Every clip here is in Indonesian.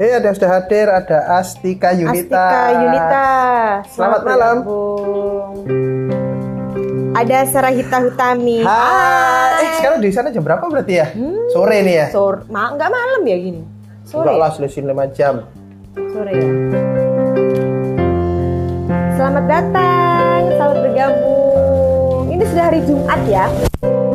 Hei, ada yang sudah hadir, ada Astika Yunita. Astika Yunita. Selamat malam. bergabung. Ada Sarahita Hutami. Hai. Eh, sekarang di sana jam berapa berarti ya? Sore nih ya? Sore, ma enggak malam ya gini. Sore. Enggak lah, selisih 5 jam. Sore ya. Selamat datang, selamat bergabung. Ini sudah hari Jumat ya.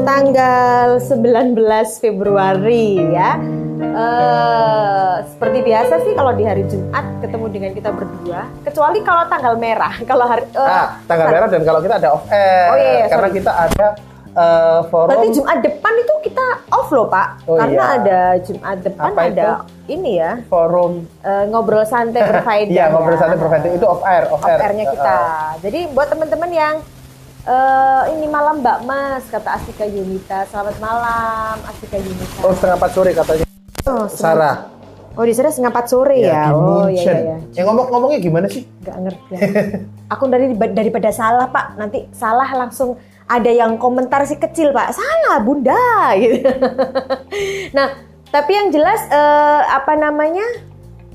Tanggal 19 Februari ya. Eh, seperti biasa sih kalau di hari Jumat ketemu dengan kita berdua, kecuali kalau tanggal merah. Kalau hari eh, Ah, tanggal merah dan kalau kita ada off air. Oh, iya, iya, Karena sorry. kita ada eh, forum. Berarti Jumat depan itu kita off loh Pak, Oh, karena iya. ada Jumat depan Apa ada ini ya forum eh, ngobrol santai berfaedah. Iya, ngobrol ya. santai provider itu off air, off, off air. airnya kita. Jadi buat teman-teman yang eh, ini malam Mbak Mas kata Astika Yunita. Selamat malam Astika Yunita. Oh, setengah empat sore katanya. Oh, Sarah. Oh di sana setengah empat sore ya. di oh iya iya. iya. Yang ngomong-ngomongnya gimana sih? Gak ngerti. Aku dari daripada salah Pak. Nanti salah langsung ada yang komentar si kecil Pak. Salah Bunda gitu. nah tapi yang jelas eh, apa namanya?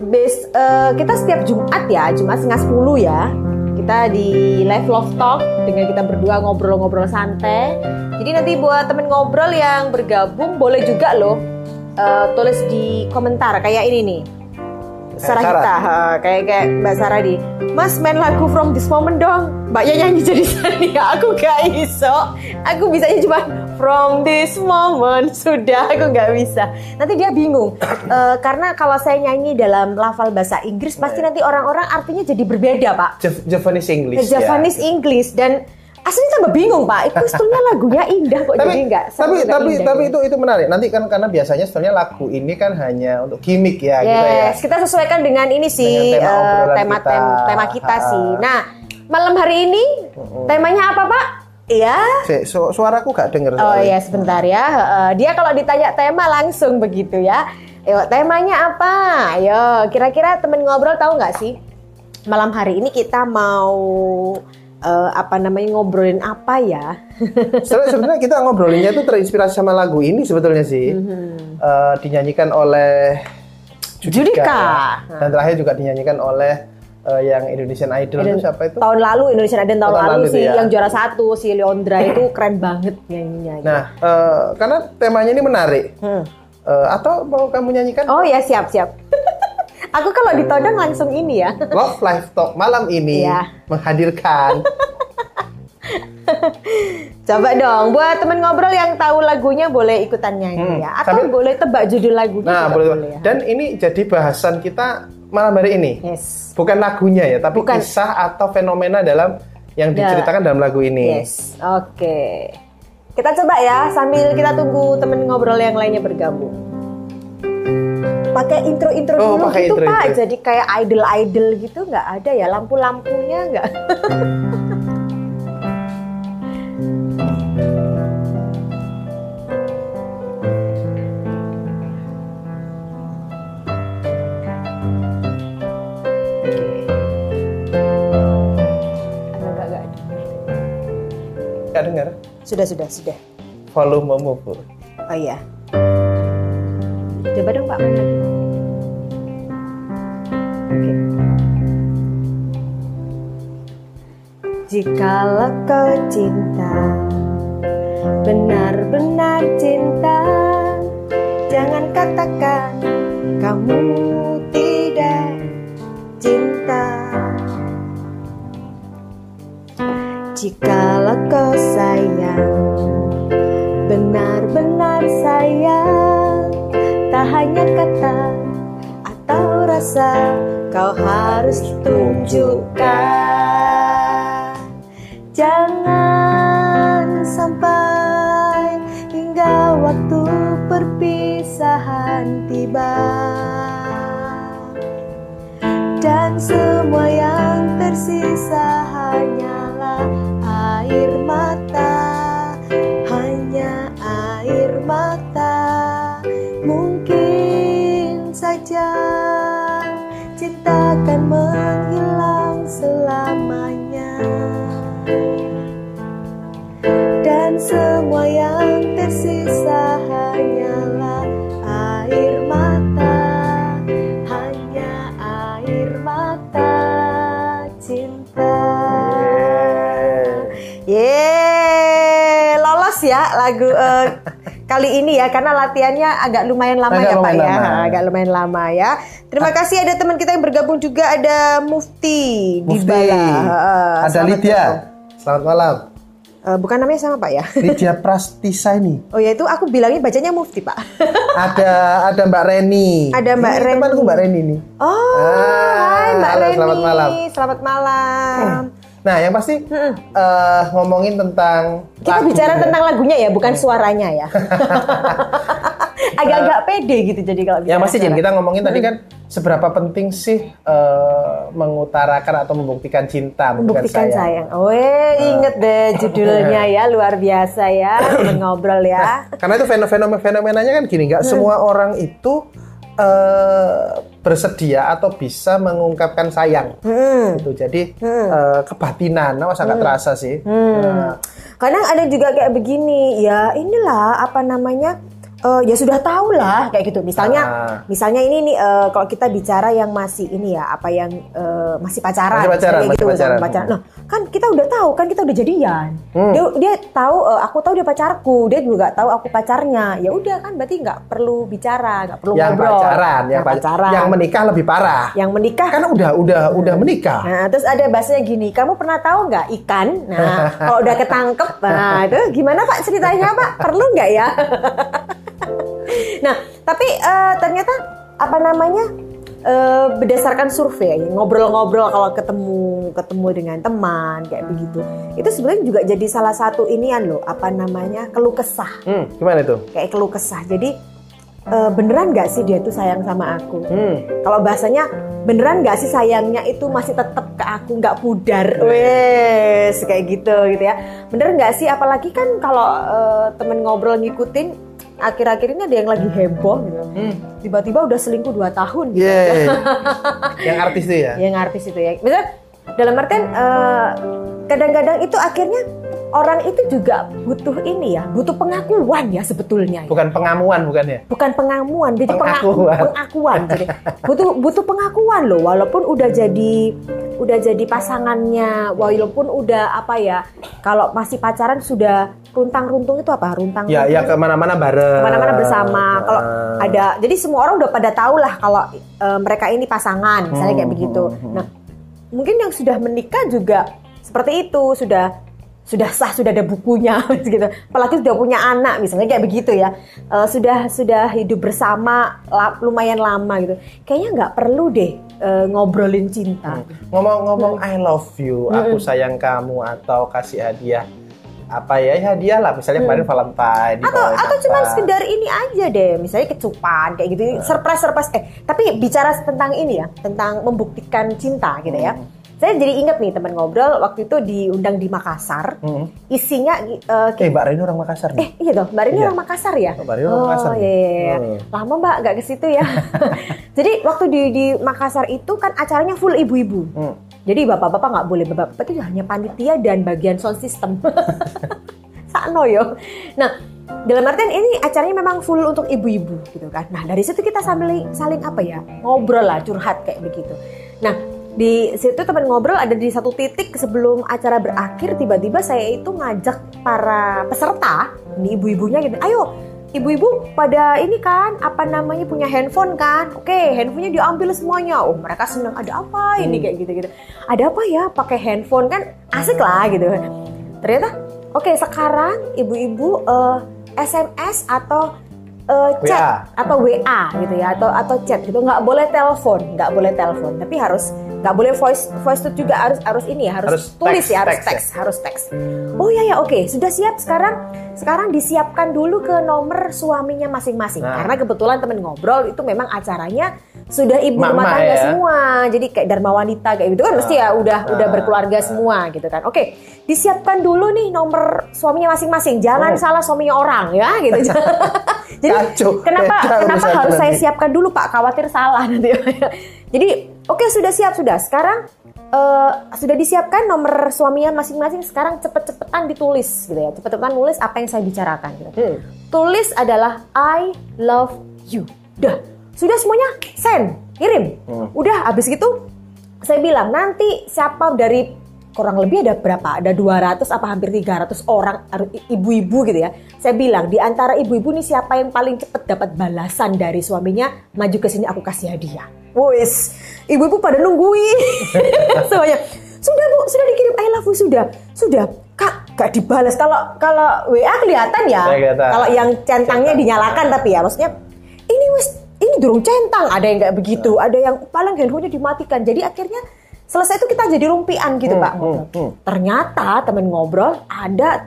Base, eh, kita setiap Jumat ya, Jumat setengah 10 ya. Kita di live love talk dengan kita berdua ngobrol-ngobrol santai. Jadi nanti buat temen ngobrol yang bergabung boleh juga loh eh, tulis di komentar kayak ini nih. Sarah kita, ha, kayak kayak Mbak Sarah di, Mas main lagu From This Moment dong. Mbaknya nyanyi jadi Sania, aku gak iso. Aku bisanya cuma From This Moment sudah, aku gak bisa. Nanti dia bingung, Eh, karena kalau saya nyanyi dalam lafal bahasa Inggris pasti nanti orang-orang artinya jadi berbeda pak. Jav- Javanese English. ya. Javanese English dan aslinya tambah bingung pak. Itu sebetulnya lagunya indah kok tapi jadi enggak. tapi tapi tapi itu itu menarik nanti kan karena biasanya sebenarnya lagu ini kan hanya untuk gimmick ya gitu ya Yes, kita sesuaikan dengan ini sih Dengan tema obrolan tema kita. tema, tema kita Ha-ha. sih. Nah, malam hari ini temanya apa, Pak? Iya. Su- suaraku gak denger Oh soalnya. iya, sebentar ya. Eh, dia kalau ditanya tema langsung begitu ya. Ayo, temanya apa? Ayo, kira-kira temen ngobrol tahu nggak sih? Malam hari ini kita mau eh, apa namanya ngobrolin apa ya? Sebenarnya kita ngobrolinnya itu terinspirasi sama lagu ini sebetulnya sih Eh, dinyanyikan oleh Judika. ya. dan terakhir juga dinyanyikan oleh eh, yang Indonesian Idol itu siapa itu Tahun lalu Indonesia Idol tahun, tahun lalu, lalu sih ya. yang juara satu si Leondra itu keren banget nyanyinya. nah eh, karena temanya ini menarik Hmm. Eh, atau mau kamu nyanyikan Oh ya siap siap. Aku kalau ditodong langsung ini ya. Love Live Talk malam ini Iya. menghadirkan Coba dong, buat temen ngobrol yang tahu lagunya boleh ikutan nyanyi Hmm, ya, atau sambil- boleh tebak judul lagunya. Nah, juga boleh. ya. Dan ini jadi bahasan kita malam hari ini. Yes. Bukan lagunya ya, tapi Bukan. kisah atau fenomena dalam yang Ya. diceritakan dalam lagu ini. Yes. Oke. Kita coba ya sambil kita tunggu temen ngobrol yang lainnya bergabung. Pakai intro-intro Oh, dulu pakai gitu intro, Pak. intro. Jadi kayak idol-idol gitu nggak ada ya lampu-lampunya nggak? Dengar? Sudah sudah sudah. Volume move. Oh iya. Coba dong Pak main. Oke. Jikalau kau cinta, benar-benar cinta, jangan katakan kamu tidak cinta. Jikalau kau sayang, benar-benar sayang hanya kata atau rasa Kau harus tunjukkan. Jangan sampai hingga waktu perpisahan tiba. Dan semua yang tersisa hanyalah cinta akan menghilang selamanya. Dan semua yang tersisa hanyalah air mata. Hanya air mata cinta. Yeah, lolos ya lagu uh, kali ini ya karena latihannya agak lumayan lama Agak ya Pak lumayan ya. lama. Agak lumayan lama ya. Terima kasih ada teman kita yang bergabung juga ada Mufti, di Mufti. Bala. Ada Lydia. Selamat malam. Eh, bukan namanya sama Pak ya? Lydia Prastisa ini. Oh ya itu aku bilangnya bacanya Mufti Pak. Ada ada Mbak Reni. Ada Mbak Ini Reni. Temanku Mbak Reni nih. Oh, Ah, hai Mbak halo, Leni. selamat malam. Selamat malam. Nah, yang pasti eh, ngomongin tentang Kita lagu bicara ya. tentang lagunya ya, bukan suaranya ya. Agak-agak pede gitu jadi kalau bicara Yang pasti Jin, kita ngomongin tadi kan seberapa penting sih eh, mengutarakan atau membuktikan cinta, bukan Membuktikan sayang. sayang. Oh, inget deh judulnya ya, luar biasa ya, ngobrol ya. Karena itu fenomena fenomenanya kan gini, nggak semua orang itu eh, bersedia atau bisa mengungkapkan sayang. Hmm. Gitu. Jadi eh, kebatinan, nah, sangat terasa sih. Nah, Kadang ada juga kayak begini, ya inilah apa namanya, eh, ya sudah tahu lah kayak gitu. Misalnya, Ah. misalnya ini nih eh, kalau kita bicara yang masih ini ya, apa yang eh, masih pacaran, Masih pacaran, masih gitu, pacaran. pacaran. Nah, kan kita udah tahu, kan kita udah jadian. Hmm. Dia dia tahu, eh, aku tahu dia pacarku, dia juga tahu aku pacarnya. Ya udah kan, berarti nggak perlu bicara, nggak perlu yang ngobrol. pacaran, yang, Yang pac- pacaran, yang menikah lebih parah. yang menikah Kan udah udah udah menikah. Nah, terus ada bahasanya gini, kamu pernah tahu nggak ikan? Nah, kalau udah ketangkep, nah itu gimana Pak ceritanya Pak? Perlu nggak ya? nah, tapi eh, ternyata apa namanya eh, berdasarkan survei, ngobrol-ngobrol kalau ketemu ketemu dengan teman kayak begitu, itu sebenarnya juga jadi salah satu inian loh, apa namanya keluh kesah, Hmm, gimana itu? kayak keluh kesah. Jadi eh, beneran nggak sih dia tuh sayang sama aku? Hmm. Kalau bahasanya beneran nggak sih sayangnya itu masih tetap ke aku nggak pudar, wes kayak gitu gitu ya. Bener nggak sih? Apalagi kan kalau eh, temen ngobrol ngikutin akhir-akhir ini ada yang lagi heboh gitu. Hmm. Tiba-tiba udah selingkuh 2 tahun gitu. Yeay. yang artis itu ya? Yang artis itu ya. Misalnya dalam artian eh, kadang-kadang itu akhirnya orang itu juga butuh ini ya, butuh pengakuan ya sebetulnya. ya. Bukan pengamuan bukan ya? bukan pengamuan jadi pengaku- Pengakuan. pengakuan jadi butuh butuh pengakuan loh walaupun udah jadi udah jadi pasangannya walaupun udah apa ya kalau masih pacaran sudah runtang runtung itu apa runtang Ya, ya ke mana-mana bareng. ke mana-mana bersama kalau Ah. ada jadi semua orang udah pada tahu lah kalau eh, mereka ini pasangan misalnya kayak Hmm, begitu hmm, hmm. nah mungkin yang sudah menikah juga seperti itu sudah sudah sah sudah ada bukunya gitu. Apalagi sudah punya anak misalnya kayak begitu ya. Eh, sudah sudah hidup bersama la- lumayan lama gitu. Kayaknya nggak perlu deh eh, ngobrolin cinta. Ngomong-ngomong I love you, aku sayang kamu atau kasih hadiah apa ya ya hadiah lah misalnya kemarin Valentine atau atau cuma sekedar ini aja deh misalnya kecupan kayak gitu surprise surprise eh tapi bicara tentang ini ya tentang membuktikan cinta gitu ya saya jadi inget nih teman ngobrol waktu itu diundang di Makassar Hmm. isinya eh, Eh Mbak Reni orang Makassar Eh nih. iya dong, Mbak Rini Iya. orang Makassar ya? Mbak Rini orang Makassar Oh nih. iya, iya. Hmm. Lama Mbak nggak ke situ ya. Jadi waktu di, di Makassar itu kan acaranya full ibu-ibu. Hmm. Jadi bapak-bapak nggak boleh, bapak-bapak itu hanya panitia dan bagian sound system. Sakno yo. Nah, dalam artian ini acaranya memang full untuk ibu-ibu gitu kan. Nah, dari situ kita sambil saling apa ya? Ngobrol lah, curhat kayak begitu. Nah, di situ teman ngobrol ada di satu titik sebelum acara berakhir tiba-tiba saya itu ngajak para peserta, ini ibu-ibunya gitu. Ayo, ibu-ibu pada ini kan apa namanya punya handphone kan? Oke, handphonenya diambil semuanya. Oh, mereka senang ada apa ini kayak gitu-gitu. Ada apa ya pakai handphone kan asik lah gitu. Ternyata oke sekarang ibu-ibu eh, SMS atau eh, chat WA. atau WA gitu ya atau atau chat gitu nggak boleh telepon nggak boleh telepon tapi harus nggak boleh voice voice note juga harus harus ini ya harus, Harus tulis teks, ya harus teks ya. harus teks oh ya ya oke sudah siap sekarang sekarang disiapkan dulu ke nomor suaminya masing-masing Nah. karena kebetulan temen ngobrol itu memang acaranya sudah ibu rumah tangga ya. semua jadi kayak dharma wanita kayak gitu kan mesti ya udah udah Ah. berkeluarga semua gitu kan oke disiapkan dulu nih nomor suaminya masing-masing jangan Oh. salah suaminya orang ya gitu jadi Kacau. kenapa Beda kenapa harus saya siapkan dulu pak? Khawatir salah nanti. Jadi oke sudah siap sudah. Sekarang eh, sudah disiapkan nomor suaminya masing-masing. Sekarang cepet-cepetan ditulis gitu ya. Cepet-cepetan nulis apa yang saya bicarakan gitu. Hmm. tulis adalah I love you. Udah, sudah semuanya? Send, kirim. Hmm. Udah, abis gitu saya bilang nanti siapa dari kurang lebih ada berapa? Ada 200 apa hampir 300 orang ibu-ibu gitu ya. Saya bilang di antara ibu-ibu nih siapa yang paling cepat dapat balasan dari suaminya, maju ke sini aku kasih hadiah. Wis, ibu-ibu pada nungguin. Semuanya. Sudah Bu, sudah dikirim I love you sudah. Sudah. Kak, gak dibalas. Kalau kalau WA kelihatan ya. Ya, kelihatan. Kalau yang centangnya Centang. dinyalakan tapi ya maksudnya ini wis ini durung centang, ada yang kayak begitu, Ya. ada yang paling handphonenya dimatikan. Jadi akhirnya selesai itu kita jadi rumpian gitu Hmm, Pak. hmm, hmm. Ternyata temen ngobrol ada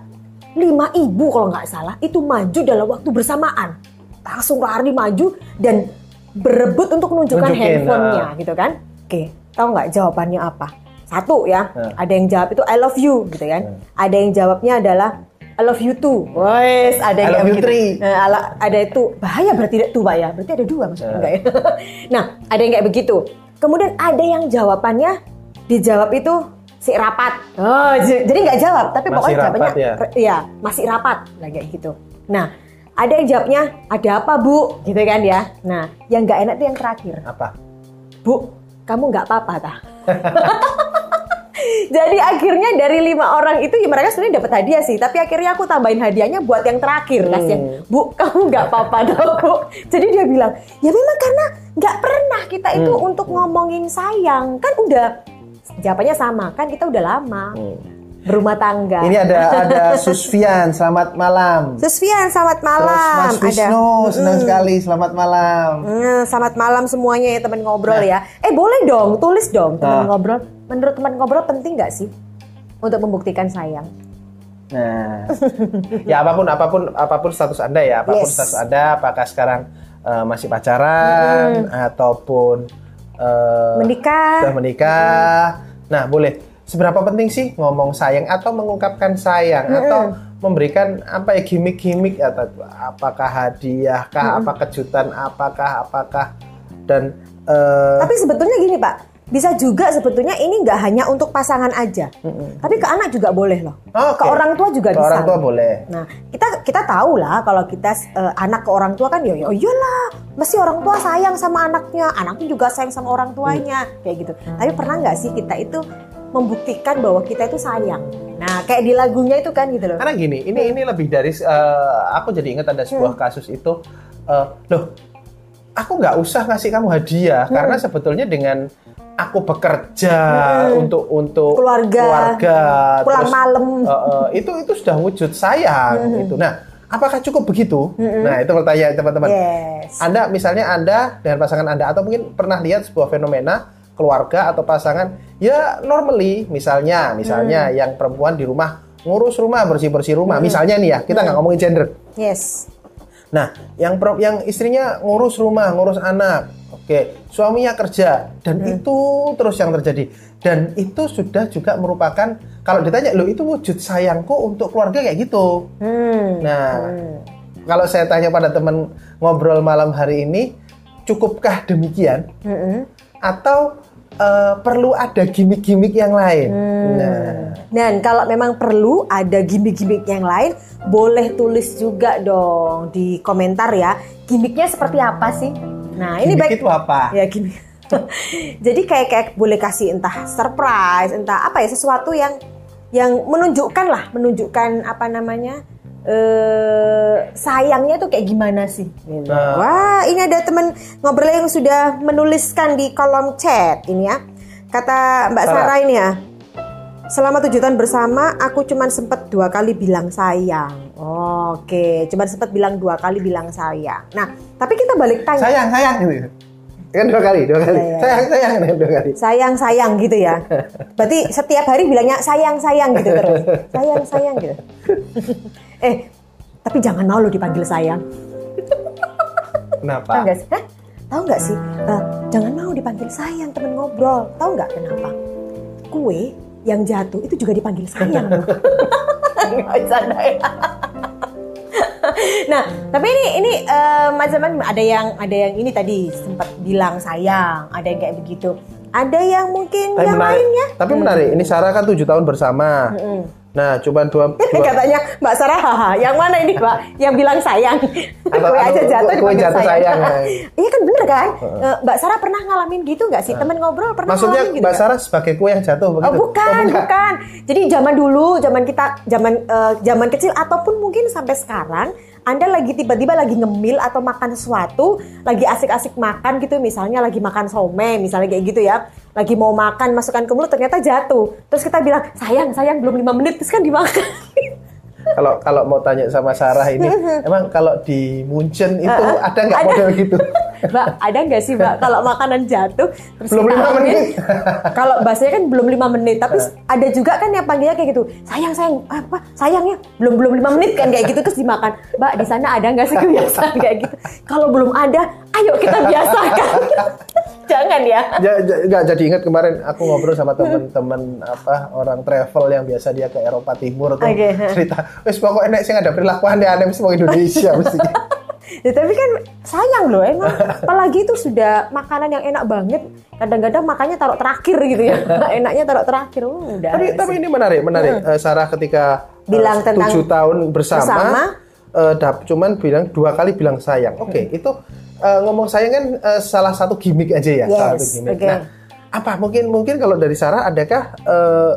lima ibu kalau nggak salah itu maju dalam waktu bersamaan. Langsung lari maju dan berebut untuk menunjukkan Nunjukin, handphonenya nah. gitu kan. Oke, tahu nggak jawabannya apa? Satu ya, Nah. ada yang jawab itu I love you gitu kan. Nah. Ada yang jawabnya adalah I love you too. Wes, ada yang I love you begitu. three. Nah, ala- ada itu bahaya berarti itu Pak ya. Berarti ada dua maksudnya Nah. enggak ya? nah, ada yang kayak begitu. Kemudian ada yang jawabannya dijawab itu si rapat. Oh, jadi nggak jawab, tapi Masih pokoknya rapat jawabannya ya? iya, masih rapat lah kayak gitu. Nah, ada yang jawabnya ada apa Bu? Gitu kan ya. Nah, yang nggak enak itu yang terakhir. Apa? Bu, kamu nggak apa-apa tah? Jadi akhirnya dari lima orang itu ya mereka sebenarnya dapat hadiah sih, tapi akhirnya aku tambahin hadiahnya buat yang terakhir Hmm. kasihan. Bu, kamu nggak apa-apa dong, Bu. Jadi dia bilang, ya memang karena nggak pernah kita itu Hmm. untuk ngomongin sayang, kan udah jawabannya sama, kan kita udah lama berumah tangga. Hmm. Ini ada ada Susfian, selamat malam. Susfian, selamat Terus malam. Mas Wisnu, senang sekali, selamat malam. Hmm, selamat malam semuanya ya teman ngobrol ya. Eh boleh dong, tulis dong teman Nah. ngobrol. Menurut teman ngobrol penting nggak sih untuk membuktikan sayang? Nah, ya apa pun apa pun apa pun status anda ya, apa pun Yes. status anda, apakah sekarang eh, masih pacaran ataupun eh, Menikah. sudah menikah. Nah, boleh. Seberapa penting sih ngomong sayang atau mengungkapkan sayang atau memberikan apa ya gimmick-gimmick atau apakah hadiah kah, apa kejutan apakah apakah dan eh, Tapi sebetulnya gini Pak, bisa juga sebetulnya ini nggak hanya untuk pasangan aja, tapi ke anak juga boleh loh. Oke. Ke orang tua juga ke bisa. orang tua boleh. Nah, kita kita tahu lah kalau kita eh, anak ke orang tua kan ya ya iyalah, mesti orang tua sayang sama anaknya, anaknya juga sayang sama orang tuanya, kayak gitu. Tapi pernah nggak sih kita itu membuktikan bahwa kita itu sayang? Nah, kayak di lagunya itu kan gitu loh. Karena gini, ini ini lebih dari eh, aku jadi ingat ada sebuah kasus itu eh, loh aku nggak usah ngasih kamu hadiah karena sebetulnya dengan aku bekerja untuk untuk Keluarga. keluarga, Pulang malam. eh, eh, itu itu sudah wujud sayang itu. Nah, apakah cukup begitu? Nah, itu pertanyaan teman-teman. Yes. Anda misalnya Anda dengan pasangan Anda atau mungkin pernah lihat sebuah fenomena keluarga atau pasangan ya normally misalnya misalnya Hmm. yang perempuan di rumah ngurus rumah bersih-bersih rumah misalnya nih ya kita Hmm. nggak ngomongin gender Yes. nah yang yang istrinya ngurus rumah ngurus anak oke suaminya kerja dan Hmm. itu terus yang terjadi dan itu sudah juga merupakan kalau ditanya lo itu wujud sayangku untuk keluarga kayak gitu Hmm. Nah, kalau saya tanya pada teman ngobrol malam hari ini, cukupkah demikian? Mm-mm. Atau eh, perlu ada gimmick-gimmick yang lain? Hmm. Nah, Dan kalau memang perlu ada gimmick-gimmick yang lain, boleh tulis juga dong di komentar ya. Gimmicknya seperti apa sih? Nah, ini baik itu apa? ya gimmick. Jadi kayak kayak boleh kasih entah surprise, entah apa ya sesuatu yang yang menunjukkan lah, menunjukkan apa namanya eh sayangnya tuh kayak gimana sih? Gitu. Nah. Wah, ini ada teman ngobrol yang sudah menuliskan di kolom chat ini ya. Kata Mbak Sarah. Sarah ini ya. Selama tujuh tahun bersama, aku cuman sempet dua kali bilang sayang. Oke, cuman sempet bilang dua kali bilang sayang. Nah, tapi kita balik tanya. sayang, sayang gitu. Kan dua kali, dua kali. Iya, iya. Sayang, sayang, dua kali. sayang sayang gitu ya. Berarti setiap hari bilangnya sayang sayang gitu terus. Sayang sayang gitu. eh, tapi jangan mau lo dipanggil sayang. Tahu Kenapa? nggak sih? Hah? Tahu nggak sih? Eh, jangan mau dipanggil sayang temen ngobrol. Tahu nggak kenapa? Kue yang jatuh itu juga dipanggil sayang. loh. Ya. nah, tapi ini ini eh, macam-macam ada yang ada yang ini tadi sempat bilang sayang, ada yang kayak begitu. Ada yang mungkin Tapi yang menarik, lainnya. tapi menarik. Ini Sarah kan tujuh tahun bersama. Nah, cuma dua, dua Katanya Mbak Sarah, haha, yang mana ini Mbak? Yang bilang sayang. Atau- kue aja jatuh kue jatuh sayang. Iya kan bener kan? Eh, Mbak Sarah pernah ngalamin gitu nggak sih? Temen ngobrol pernah Maksudnya ngalamin gitu Mbak? Sarah sebagai kue yang jatuh begitu? Oh, bukan, Oh, bukan. Jadi zaman dulu, zaman kita, zaman eh, zaman kecil ataupun mungkin sampai sekarang, Anda lagi tiba-tiba lagi ngemil atau makan sesuatu, lagi asik-asik makan gitu, misalnya lagi makan somai, misalnya kayak gitu ya, lagi mau makan masukkan ke mulut ternyata jatuh, terus kita bilang sayang sayang belum lima menit terus kan dimakan. Kalau kalau mau tanya sama Sarah ini, emang kalau di Munchen itu ada nggak model gitu? Mbak, ada nggak sih Mbak kalau makanan jatuh terus Belum kita lima ambil, menit. kalau bahasanya kan belum lima menit, tapi ada juga kan yang panggilnya kayak gitu. Sayang sayang apa? Sayangnya belum belum lima menit kan kayak gitu terus dimakan. Mbak di sana ada nggak sih kebiasaan kayak gitu? Kalau belum ada, ayo kita biasakan. Jangan ya. Ja- nggak jadi ingat kemarin aku ngobrol sama teman-teman apa orang travel yang biasa dia ke Eropa Timur tuh Oke. cerita, wes pokoknya enak sih ada perilaku aneh-aneh semua Indonesia mesti. Ya, tapi kan sayang loh emang. Apalagi itu sudah makanan yang enak banget. Kadang-kadang makannya taruh terakhir gitu ya. Enaknya taruh terakhir. Oh, udah. tapi tapi ini menarik, menarik. Eh, Sarah ketika eh, Bilang tentang tujuh tahun bersama, bersama. dap- cuman bilang dua kali bilang sayang. Oke, itu eh, ngomong sayang kan eh, salah satu gimmick aja ya, Yes, salah satu gimmick. oke. Nah, apa mungkin mungkin kalau dari Sarah adakah eh,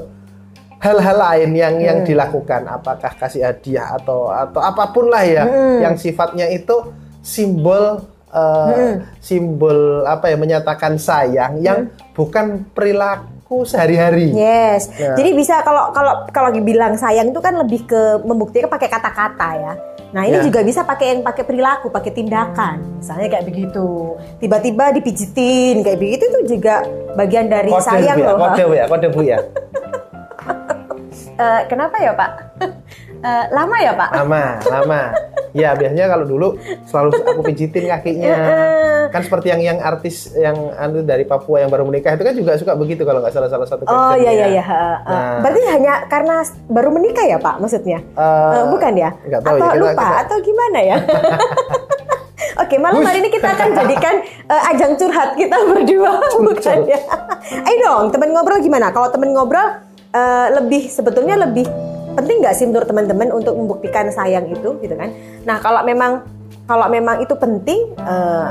hal-hal lain yang yang Hmm. dilakukan? Apakah kasih hadiah atau atau apa pun lah ya, Hmm. yang sifatnya itu simbol eh, Hmm. simbol apa ya menyatakan sayang yang bukan perilaku sehari-hari. Yes. Ya. Jadi bisa kalau kalau kalau bilang sayang itu kan lebih ke membuktikan pakai kata-kata ya. Nah ini Ya. juga bisa pakai yang pakai perilaku, pakai tindakan. Misalnya kayak begitu. Tiba-tiba dipijitin kayak begitu itu juga bagian dari Kode sayang bu ya, loh. kode bu ya, kode bu ya. Eh, kenapa ya Pak? Eh, lama ya Pak? Lama, lama. Ya biasanya kalau dulu selalu aku pijitin kakinya. Kan seperti yang yang artis yang anu dari Papua yang baru menikah itu kan juga suka begitu kalau nggak salah salah satu Oh iya iya iya. Nah. Berarti hanya karena baru menikah ya Pak maksudnya? Eh, bukan ya? tahu atau ya, lupa kita- atau gimana ya? Oke, malam hari ini kita akan jadikan eh, ajang curhat kita berdua, bukan ya? Ayo dong, teman ngobrol gimana? Kalau teman ngobrol eh, lebih sebetulnya lebih penting nggak sih menurut teman-teman untuk membuktikan sayang itu, gitu kan? Nah, kalau memang kalau memang itu penting, eh,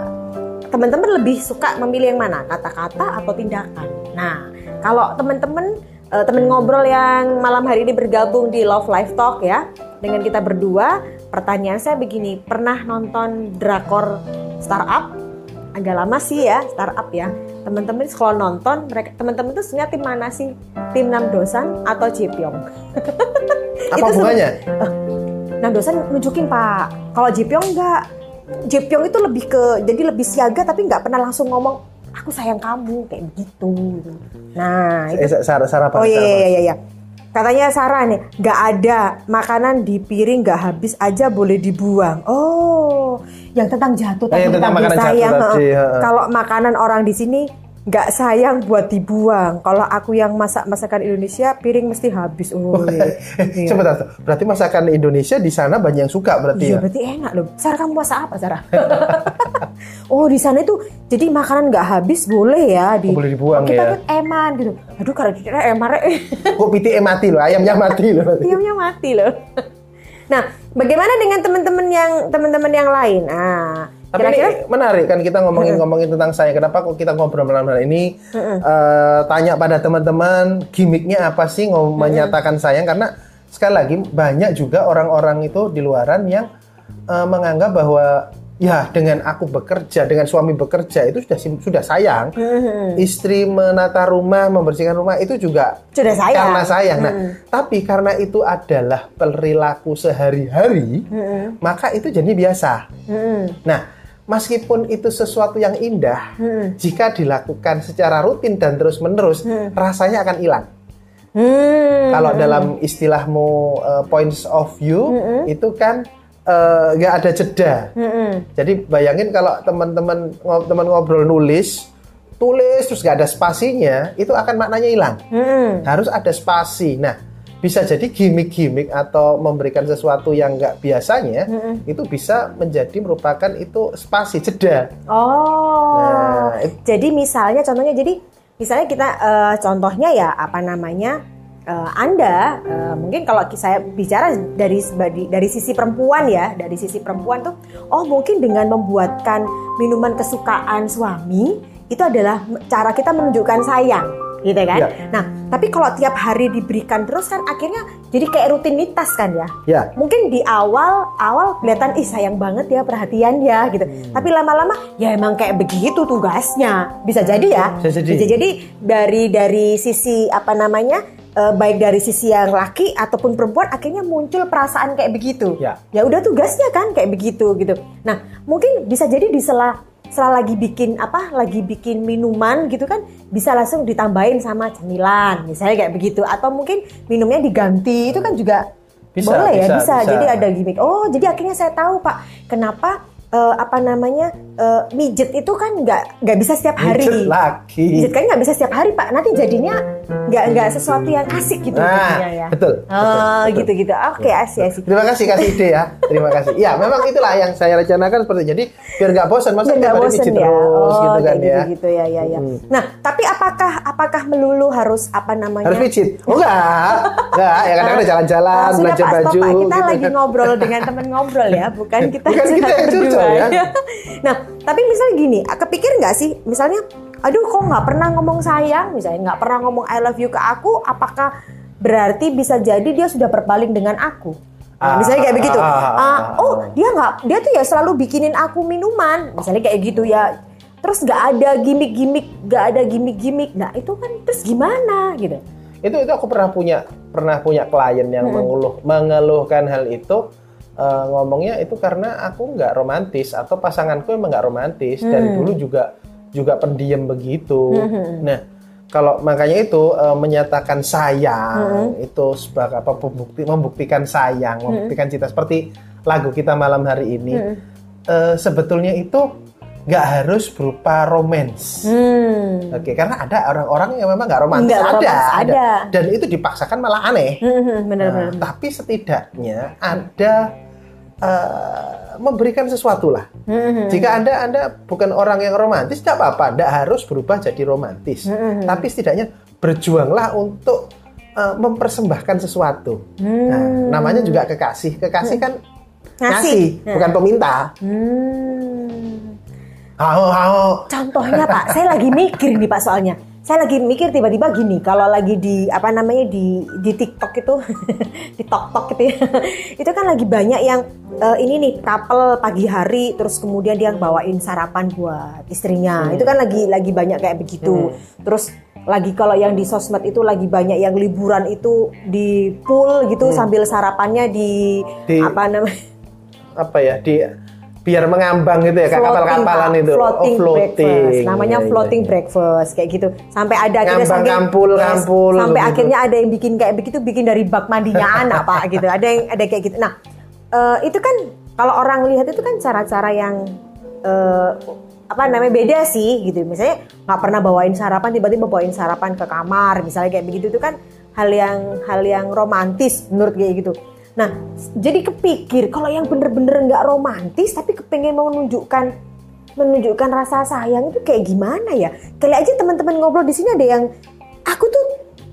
teman-teman lebih suka memilih yang mana, kata-kata atau tindakan? Nah, kalau teman-teman eh, teman ngobrol yang malam hari ini bergabung di Love Life Talk ya dengan kita berdua, pertanyaan saya begini, pernah nonton drakor startup? Agak lama sih ya startup ya. Teman-teman kalau nonton, mereka teman-teman tuh sebenarnya tim mana sih? Tim Namdosan atau Jipyong? Apa Itu hubungannya? Namdosan nunjukin pak, kalau Jipyong enggak. Jipyong itu lebih ke jadi lebih siaga tapi nggak pernah langsung ngomong aku sayang kamu kayak begitu. Nah itu Eh, Sarah, Sarah apa? Oh iya iya iya. iya. Katanya Sarah nih, nggak ada makanan di piring nggak habis aja boleh dibuang. Oh, yang tentang jatuh Eh, tentang tadi makanan jatuh sayang. tadi, heeh. heeh. Kalau makanan orang di sini nggak sayang buat dibuang. Kalau aku yang masak masakan Indonesia, piring mesti habis. Oh, iya. Eh, Sebentar, berarti masakan Indonesia di sana banyak yang suka berarti Iya ya? berarti enak loh. Sarah kamu masak apa Sarah? oh di sana itu jadi makanan nggak habis boleh ya di. Oh, boleh dibuang kita ya. kan eman gitu. Aduh kalau dikira eman rek. Kok pitiknya mati loh, ayamnya mati loh. Diamnya mati loh. Nah, bagaimana dengan teman-teman yang teman-teman yang lain? Ah, Tapi kira-kira ini menarik kan kita ngomongin-ngomongin tentang saya. Kenapa kok kita ngobrol malam hari ini? Eh, tanya pada teman-teman gimmicknya apa sih ngom- menyatakan sayang? Karena sekali lagi banyak juga orang-orang itu di luaran yang eh, menganggap bahwa ya dengan aku bekerja, dengan suami bekerja itu sudah sudah sayang. Istri menata rumah, membersihkan rumah itu juga sudah sayang. karena sayang. Nah, tapi karena itu adalah perilaku sehari-hari, maka itu jadi biasa. Mm-mm. Nah, meskipun itu sesuatu yang indah, Hmm. jika dilakukan secara rutin dan terus-menerus, rasanya akan hilang. Hmm. Kalau dalam istilahmu uh, points of view, itu kan uh, nggak ada jeda. Mm-mm. Jadi bayangin kalau teman-teman teman ngobrol nulis, tulis terus nggak ada spasinya, itu akan maknanya hilang. Mm-mm. Harus ada spasi. Nah, bisa jadi gimmick-gimmick atau memberikan sesuatu yang nggak biasanya, itu bisa menjadi merupakan itu spasi jeda. Oh, Nah, it- jadi misalnya contohnya jadi misalnya kita eh, contohnya ya apa namanya eh, Anda eh, mungkin kalau saya bicara dari dari sisi perempuan ya, dari sisi perempuan tuh oh mungkin dengan membuatkan minuman kesukaan suami itu adalah cara kita menunjukkan sayang gitu kan. Ya. Nah, tapi kalau tiap hari diberikan terus kan akhirnya jadi kayak rutinitas kan ya. Ya. Mungkin di awal awal kelihatan ih sayang banget ya perhatian ya gitu. Hmm. Tapi lama-lama ya emang kayak begitu tugasnya. Bisa jadi ya. Bisa jadi. jadi dari dari sisi apa namanya? eh, baik dari sisi yang laki ataupun perempuan akhirnya muncul perasaan kayak begitu. Ya. Ya udah tugasnya kan kayak begitu gitu. Nah, mungkin bisa jadi di sela setelah lagi bikin apa lagi bikin minuman gitu kan bisa langsung ditambahin sama cemilan misalnya kayak begitu atau mungkin minumnya diganti itu kan juga Bisa, boleh ya bisa, bisa. bisa. jadi ada gimmick oh jadi akhirnya saya tahu pak kenapa eh, apa namanya eh, mijet itu kan nggak nggak bisa setiap hari Mijet lagi. mijet kan nggak bisa setiap hari pak nanti jadinya nggak nggak sesuatu yang asik gitu Nah, ya betul, oh betul, betul. gitu gitu oke asik asik Terima kasih kasih ide ya. Terima kasih. Ya, memang itulah yang saya rencanakan seperti jadi biar nggak bosan masa Biar tiap nggak hari bosen mijit ya. terus oh, gitu kan kayak ya. gitu, gitu ya ya ya. Nah, tapi apakah apakah melulu harus apa namanya? Harus pijit? Oh enggak. Enggak, ya kadang ada jalan-jalan, Ah, sudah belanja Pak, stop, baju Pak. Kita gitu lagi kan. ngobrol dengan teman ngobrol ya, bukan kita Bukan kita yang berdua ya. nah, tapi misalnya gini, kepikir nggak sih, misalnya, aduh kok nggak pernah ngomong sayang, misalnya nggak pernah ngomong I love you ke aku, apakah berarti bisa jadi dia sudah berpaling dengan aku? Nah, Ah, misalnya kayak begitu. ah, oh, dia nggak, dia tuh ya selalu bikinin aku minuman, misalnya kayak gitu ya. Terus nggak ada gimmick-gimmick, nggak ada gimmick-gimmick. Nah itu kan terus gimana gitu? itu itu aku pernah punya pernah punya klien yang mengeluh mengeluhkan hal itu eh, ngomongnya itu karena aku nggak romantis atau pasanganku emang nggak romantis dari dulu juga juga pendiam begitu. Nah kalau makanya itu eh, menyatakan sayang itu sebagai apa pembukti membuktikan sayang membuktikan cinta. Seperti lagu kita malam hari ini eh, sebetulnya itu nggak harus berupa romance. Hmm. Oke, karena ada orang-orang yang memang nggak romantis, Nggak ada, ada. dan itu dipaksakan malah aneh. Hmm, Benar-benar. Nah, tapi setidaknya ada eh, memberikan sesuatu lah. Hmm, Jika anda anda bukan orang yang romantis, tidak apa-apa, tidak harus berubah jadi romantis. Hmm, Tapi setidaknya berjuanglah untuk eh, mempersembahkan sesuatu. Nah, namanya juga kekasih. Kekasih kan. Ngasih. ngasih, bukan peminta. Hmm. Hao, hao. Contohnya Pak, saya lagi mikir nih Pak soalnya. Saya lagi mikir tiba-tiba gini, kalau lagi di apa namanya di di TikTok itu, di TokTok gitu ya, itu kan lagi banyak yang eh, ini nih couple pagi hari, terus kemudian dia bawain sarapan buat istrinya, itu kan lagi lagi banyak kayak begitu. Terus lagi kalau yang di sosmed itu lagi banyak yang liburan itu di pool gitu sambil sarapannya di, Di- apa namanya? apa ya di biar mengambang gitu ya kayak floating, kapal-kapalan itu. Floating, oh, breakfast. Namanya Iya, iya, floating iya. breakfast kayak gitu. Sampai ada akhirnya Ngambang saking- kampul, kampul, sampai begitu. akhirnya ada yang bikin kayak begitu bikin dari bak mandinya anak pak gitu. Ada yang ada kayak gitu. Nah eh, itu kan kalau orang lihat itu kan cara-cara yang eh, apa namanya beda sih gitu. Misalnya nggak pernah bawain sarapan tiba-tiba bawain sarapan ke kamar misalnya kayak begitu. Itu kan hal yang hal yang romantis menurut kayak gitu nah jadi kepikir kalau yang bener-bener nggak romantis tapi kepengen mau menunjukkan menunjukkan rasa sayang itu kayak gimana ya? Kali aja teman-teman ngobrol di sini ada yang aku tuh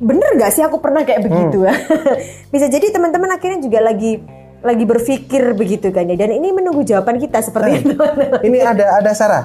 bener gak sih aku pernah kayak begitu? Ya bisa jadi teman-teman akhirnya juga lagi lagi berpikir begitu kan ya. Dan ini menunggu jawaban kita seperti itu ini ada ada Sarah?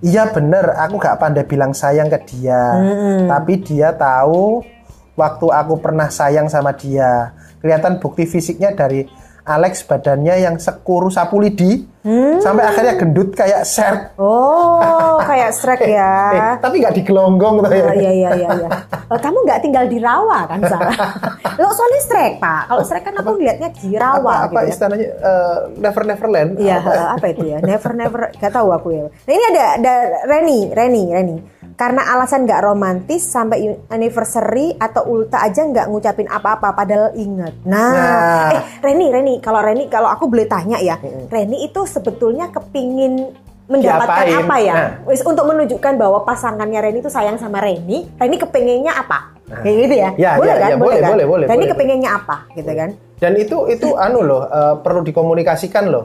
Iya bener. Aku gak pandai bilang sayang ke dia. Tapi dia tahu waktu aku pernah sayang sama dia kelihatan bukti fisiknya dari Alex badannya yang sekuru sapu lidi sampai akhirnya gendut kayak shark oh kayak Shrek ya eh, tapi nggak digelonggong tuh ya Oh, iya iya iya iya. Oh, kamu nggak tinggal di rawa kan Sarah? Lo soalnya Shrek pak. Kalau Shrek kan aku lihatnya di rawa apa, apa gitu ya. istilahnya eh, never neverland Iya, Apa? apa itu ya? Never never gak tahu aku ya. Nah, ini ada ada Reni, Reni, Reni. Karena alasan nggak romantis sampai anniversary atau ulta aja nggak ngucapin apa-apa padahal inget. Nah, Nah. eh Reni, Reni, kalau Reni kalau aku boleh tanya ya, Reni itu sebetulnya kepingin mendapatkan Diapain? apa ya? Nah. Untuk menunjukkan bahwa pasangannya Reni itu sayang sama Reni, Reni kepengennya apa? Kayak gitu ya, Ya, boleh ya, kan ya, boleh, kan? boleh, boleh, dan ini boleh. kepengennya apa gitu kan Dan itu itu anu loh eh, perlu dikomunikasikan loh.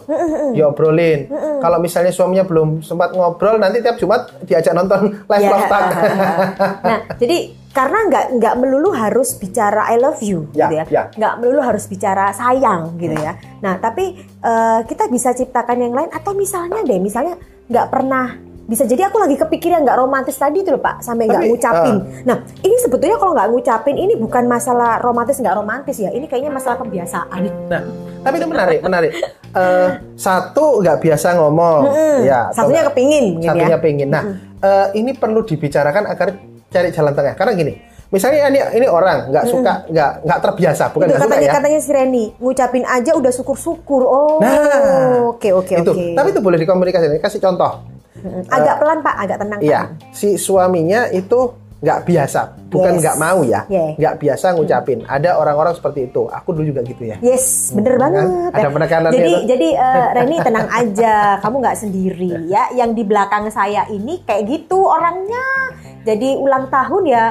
Diobrolin. Kalau misalnya suaminya belum sempat ngobrol nanti tiap Jumat diajak nonton live Ya. nah, jadi karena nggak nggak melulu harus bicara I love you, Ya, gitu ya, ya. nggak melulu harus bicara sayang, gitu ya. Nah, tapi eh, kita bisa ciptakan yang lain atau misalnya deh, misalnya nggak pernah bisa jadi aku lagi kepikiran nggak romantis tadi tuh loh pak sampai nggak ngucapin. ah. Nah ini sebetulnya kalau nggak ngucapin ini bukan masalah romantis nggak romantis ya. Ini kayaknya masalah kebiasaan. Nah, tapi itu menarik, menarik. Eh, satu nggak biasa ngomong, Mm-mm. ya. Satunya kepingin, Satunya ya. pengen. Nah, eh, ini perlu dibicarakan agar cari jalan tengah. Karena gini, misalnya ini ini orang nggak suka, nggak nggak terbiasa, bukan itu nggak suka katanya ya. katanya si Reni ngucapin aja udah syukur-syukur. Oh, Nah, oke oke oke. Tapi itu boleh dikomunikasikan. Kasih contoh. Agak pelan pak, agak tenang. Iya, Pak. si suaminya itu nggak biasa, bukan Yes. nggak mau ya, Yeah. nggak biasa ngucapin. Ada orang-orang seperti itu. Aku dulu juga gitu ya. Yes, bener Hmm, banget. kan? Ada penekanannya Jadi, tuh. jadi eh, Reni tenang aja, kamu nggak sendiri ya. Yang di belakang saya ini kayak gitu orangnya. Jadi ulang tahun ya,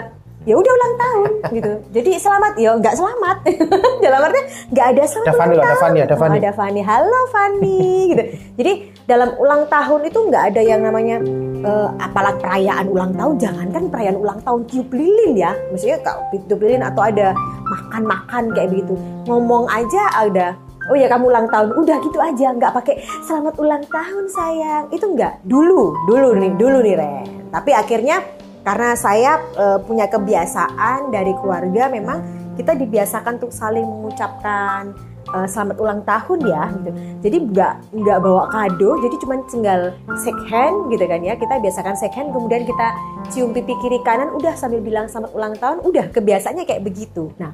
ya udah ulang tahun gitu. Jadi selamat, ya nggak selamat. Dalam artinya nggak ada selamat Ada Fanny ulang loh, ada. Fanny, ada Oh, Fanny. ada Fanny. Halo Fanny, gitu. Jadi dalam ulang tahun itu nggak ada yang namanya eh, apalagi perayaan ulang tahun. Jangankan perayaan ulang tahun tiup lilin ya. Maksudnya kalau tiup lilin atau ada makan-makan kayak begitu. Ngomong aja ada Oh ya kamu ulang tahun, udah gitu aja, nggak pakai selamat ulang tahun sayang. Itu nggak dulu, dulu nih, dulu nih Ren. Tapi akhirnya karena saya eh, punya kebiasaan dari keluarga, memang kita dibiasakan untuk saling mengucapkan eh, selamat ulang tahun ya. Gitu. Jadi nggak nggak bawa kado, jadi cuma tinggal shake hand gitu kan ya. Kita biasakan shake hand, kemudian kita cium pipi kiri kanan, udah sambil bilang selamat ulang tahun, udah kebiasaannya kayak begitu. Nah,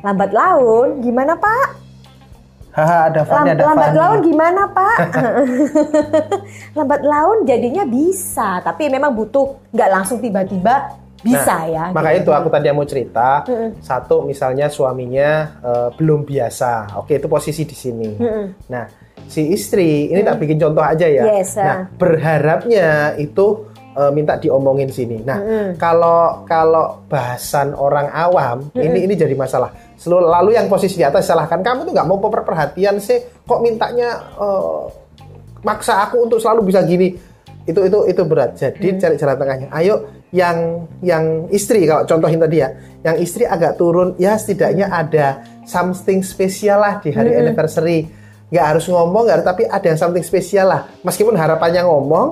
lambat laun gimana Pak? Haha, ada Lam- ada lambat laun gimana Pak? lambat laun jadinya bisa, tapi memang butuh nggak langsung tiba-tiba bisa Nah, ya. Maka gitu. itu aku tadi mau cerita. Mm-mm. Satu misalnya suaminya eh, belum biasa. Oke, itu posisi di sini. Mm-mm. Nah, si istri ini tak bikin contoh aja ya. Yes, nah, ah. berharapnya itu eh, minta diomongin sini. Nah, Mm-mm. kalau kalau bahasan orang awam ini ini jadi masalah. Lalu yang posisi di atas salahkan kamu tuh nggak mau per- perhatian sih. Kok mintanya eh, maksa aku untuk selalu bisa gini. Itu itu itu berat. Jadi cari jalan tengahnya. Ayo yang yang istri kalau contohin tadi ya, yang istri agak turun ya setidaknya ada something spesial lah di hari anniversary. Nggak harus ngomong, nggak tapi ada yang something spesial lah. Meskipun harapannya ngomong,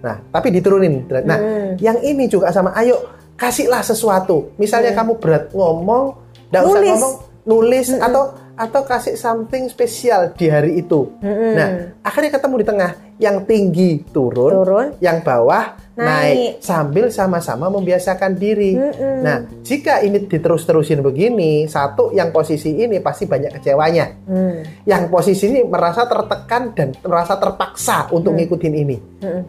nah tapi diturunin. Nah, yang ini juga sama. Ayo kasihlah sesuatu. Misalnya kamu berat ngomong, nggak usah ngomong, nulis atau atau kasih something spesial di hari itu. Nah, akhirnya ketemu di tengah. Yang tinggi turun, Turun. yang bawah naik, Naik. sambil sama-sama membiasakan diri. Nah, jika ini diterus-terusin begini, satu yang posisi ini pasti banyak kecewanya. Hmm. Yang posisi ini merasa tertekan dan merasa terpaksa untuk ngikutin ini.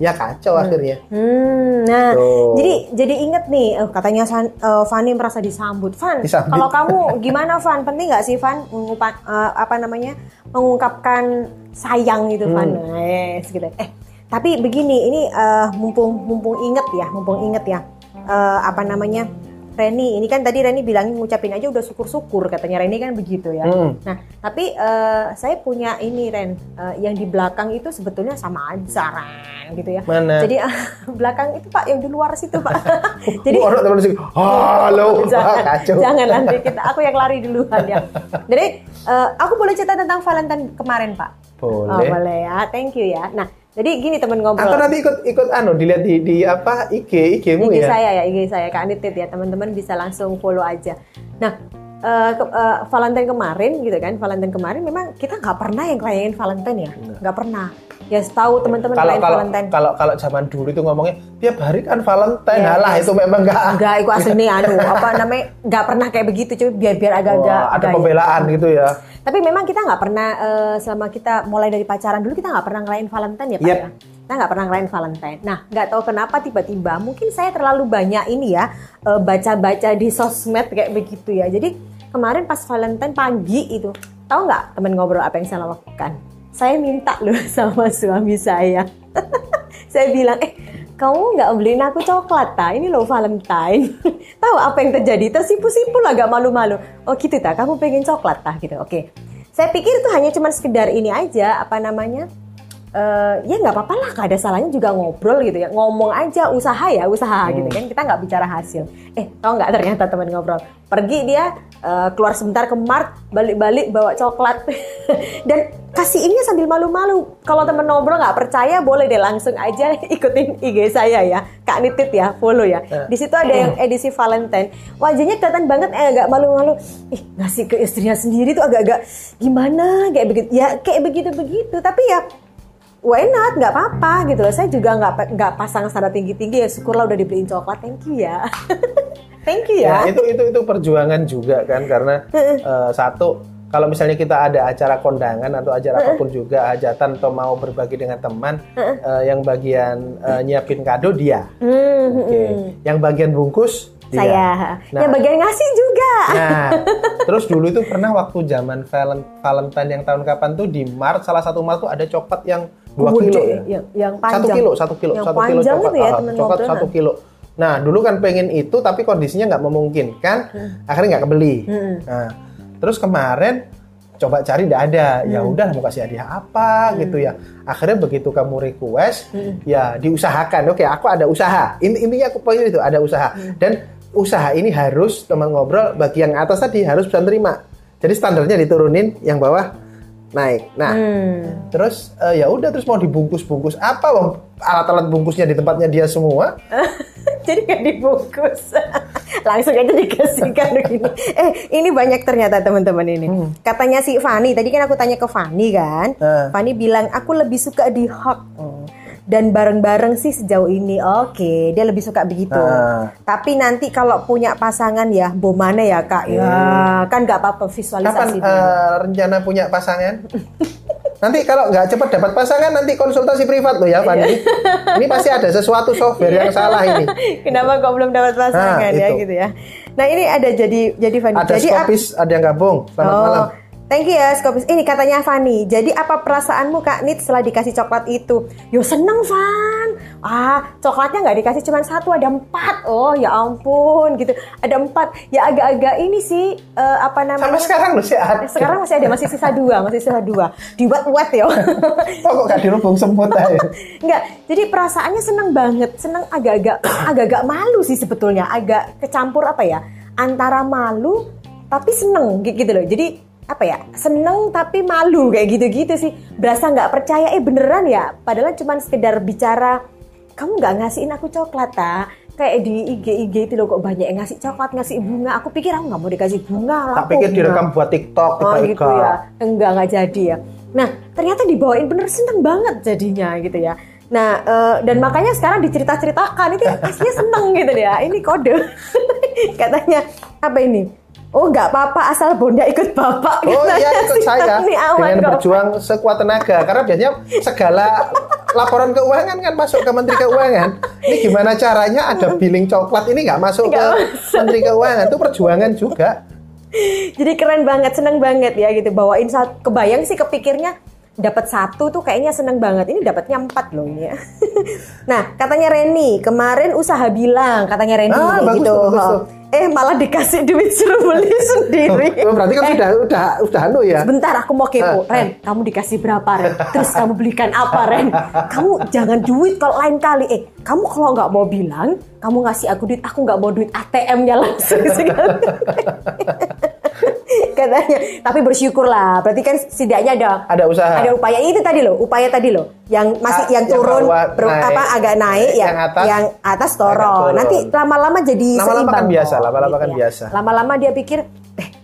Ya kacau akhirnya. Hmm, nah, Tuh. jadi jadi inget nih, eh, katanya San, eh, Fanny merasa disambut. Van, Disambut. kalau kamu gimana Van? Penting nggak sih Van mengupa- eh, apa namanya mengungkapkan sayang gitu Van? Hmm. Yes, gitu. Eh, tapi begini, ini eh, mumpung mumpung inget ya, mumpung inget ya, eh, apa namanya? Reni, ini kan tadi Reni bilangin ngucapin aja udah syukur-syukur katanya Reni kan begitu ya. Hmm. Nah, tapi eh, saya punya ini Ren, eh, yang di belakang itu sebetulnya sama aja Ren, gitu ya. Mana? Jadi belakang itu Pak yang di luar situ Pak. Jadi orang teman sih, halo, jangan, kacau. jangan nanti kita aku yang lari duluan ya. Jadi eh, aku boleh cerita tentang Valentine kemarin Pak. Oh, Boleh. boleh ya, thank you ya. Nah, jadi gini teman ngobrol. Atau nanti ikut ikut anu dilihat di di apa IG IG ya. saya ya, IG saya Kak Anitit ya, teman-teman bisa langsung follow aja. Nah, eh, ke- eh, Valentine kemarin gitu kan, Valentine kemarin memang kita nggak pernah yang ngerayain Valentine ya, nggak pernah. Ya setahu teman-teman Kalau kalau Valentine. kalau kalau zaman dulu itu ngomongnya tiap hari kan Valentine. Ya, Halah yes. itu memang enggak Enggak, itu asli anu apa namanya nggak pernah kayak begitu, cuma biar biar agak-agak ada gaya. pembelaan gitu ya. Tapi memang kita nggak pernah eh, selama kita mulai dari pacaran dulu kita nggak pernah ngerayain Valentine ya Pak Yep. ya. Kita nggak pernah ngerayain Valentine. Nah nggak tahu kenapa tiba-tiba mungkin saya terlalu banyak ini ya eh, baca-baca di sosmed kayak begitu ya. Jadi kemarin pas Valentine pagi itu tahu nggak temen ngobrol apa yang saya lakukan? Saya minta loh sama suami saya. saya bilang eh kamu nggak beliin aku coklat ta ini loh Valentine. Tahu apa yang terjadi? Tersipu-sipu lah gak malu-malu. Oh gitu tak kamu pengen coklat tah? Gitu. Oke. Saya pikir itu hanya cuma sekedar ini aja apa namanya Eh, ya nggak apa-apa lah, gak ada salahnya juga ngobrol gitu ya, ngomong aja usaha ya usaha Hmm. gitu kan, kita nggak bicara hasil. Eh, tau nggak ternyata teman ngobrol, pergi dia eh, keluar sebentar ke mart, balik-balik bawa coklat dan kasihinnya sambil malu-malu. Kalau teman ngobrol nggak percaya, boleh deh langsung aja ikutin IG saya ya, Kak Nitit ya, follow ya. Eh. Di situ ada yang edisi Valentine, wajahnya kelihatan banget eh agak malu-malu. Ih ngasih ke istrinya sendiri tuh agak-agak gimana kayak begitu, ya kayak begitu-begitu. Tapi ya why not? Nggak apa-apa gitu loh. Saya juga nggak nggak pasang standar tinggi tinggi ya syukurlah udah dibeliin coklat. Thank you ya. Thank you Ya, ya, itu itu itu perjuangan juga kan karena eh, satu kalau misalnya kita ada acara kondangan atau acara apa pun juga hajatan atau mau berbagi dengan teman eh, yang bagian eh, nyiapin kado dia. Hmm, Oke. Yang bagian bungkus dia. saya. Nah, yang bagian ngasih juga. Nah, terus dulu itu pernah waktu zaman valen- Valentine yang tahun kapan tuh di Mart salah satu Mart tuh ada coklat yang dua kilo ya. yang, yang Satu panjang kilo, satu kilo, yang satu kilo coklat. itu ya teman coklat satu kilo. Nah, dulu kan pengen itu tapi kondisinya nggak memungkinkan, akhirnya nggak kebeli. Hmm. Nah, terus kemarin coba cari nggak ada, ya Hmm. udah mau kasih hadiah apa gitu ya. Akhirnya begitu kamu request, ya diusahakan. Oke, aku ada usaha. Ini intinya aku poin itu ada usaha Hmm. dan usaha ini harus teman ngobrol bagi yang atas tadi harus bisa terima. Jadi standarnya diturunin, yang bawah naik. Nah, Hmm. terus eh, ya udah terus mau dibungkus-bungkus apa Wong? alat-alat bungkusnya di tempatnya dia semua. jadi nggak dibungkus langsung aja dikasihkan begini eh ini banyak ternyata teman-teman ini katanya si Fani tadi kan aku tanya ke Fani kan Eh. Fani bilang aku lebih suka di hug dan bareng-bareng sih sejauh ini oke dia lebih suka begitu Ah. tapi nanti kalau punya pasangan ya bo mana ya kak ya kan nggak apa-apa Kapan visualisasi dulu. eh, rencana punya pasangan? Nanti kalau nggak cepat dapat pasangan nanti konsultasi privat loh ya Fani. ini pasti ada sesuatu software yang salah ini. Kenapa kok belum dapat pasangan Nah, ya itu. gitu ya? Nah ini ada jadi jadi Fani. Ada jadi skopis, ada yang gabung. Selamat oh, malam. Thank you ya Skopis. Ini katanya Fani. Jadi apa perasaanmu Kak Nit setelah dikasih coklat itu? Yo seneng Van. Ah coklatnya nggak dikasih cuma satu ada empat. Oh ya ampun gitu. Ada empat. Ya agak-agak ini sih eh, apa namanya? Sampai sekarang loh sih ada. Sekarang masih ada masih sisa dua masih sisa dua. Dibuat-buat ya. Kok kok gak dirubung semut aja? Enggak, jadi perasaannya seneng banget, seneng agak-agak agak-agak malu sih sebetulnya, agak kecampur apa ya, antara malu tapi seneng gi- gitu loh. Jadi apa ya, seneng tapi malu kayak gitu-gitu sih. Berasa nggak percaya, eh beneran ya, padahal cuma sekedar bicara, kamu nggak ngasihin aku coklat ta? Kayak di IG IG itu loh kok banyak yang ngasih coklat, ngasih bunga. Aku pikir aku nggak mau dikasih bunga lah. Tak pikir direkam buat TikTok, Oh tiba gitu ya. Enggak, enggak jadi ya. Nah, ternyata dibawain bener seneng banget jadinya gitu ya. Nah, eh, dan makanya sekarang dicerita-ceritakan itu aslinya seneng gitu ya. Ini kode. Katanya apa ini? Oh nggak apa-apa asal Bonda ikut bapak. Oh Katanya iya ikut saya dengan kok. berjuang sekuat tenaga karena biasanya segala laporan keuangan kan masuk ke Menteri Keuangan. Ini gimana caranya ada billing coklat ini nggak masuk Nggak ke masuk. Menteri Keuangan itu perjuangan juga. Jadi keren banget, seneng banget ya gitu. Bawain satu, kebayang sih kepikirnya dapat satu tuh kayaknya seneng banget. Ini dapatnya empat loh ini ya. nah katanya Reni kemarin usaha bilang katanya Reni Ah, bagus gitu. tuh, bagus Oh. Eh malah dikasih duit suruh beli sendiri. Oh, berarti kan Eh, sudah udah udah anu ya. Sebentar aku mau kepo, Ah, Ren. Kamu dikasih berapa, Ren? Terus kamu belikan apa, Ren? Kamu jangan duit kalau lain kali. Eh, kamu kalau nggak mau bilang, kamu ngasih aku duit, aku nggak mau duit ATM-nya langsung. Katanya. Tapi bersyukur lah. Berarti kan setidaknya ada Ada usaha. ada upaya itu tadi loh, upaya tadi loh. Yang masih Ah, yang yang turun bawah ber- naik. apa agak naik ya. Yang atas yang atas turun. Nanti lama-lama jadi Lama-lama seimbang. kan biasa, lama-lama gitu kan ya. biasa. Lama-lama dia pikir,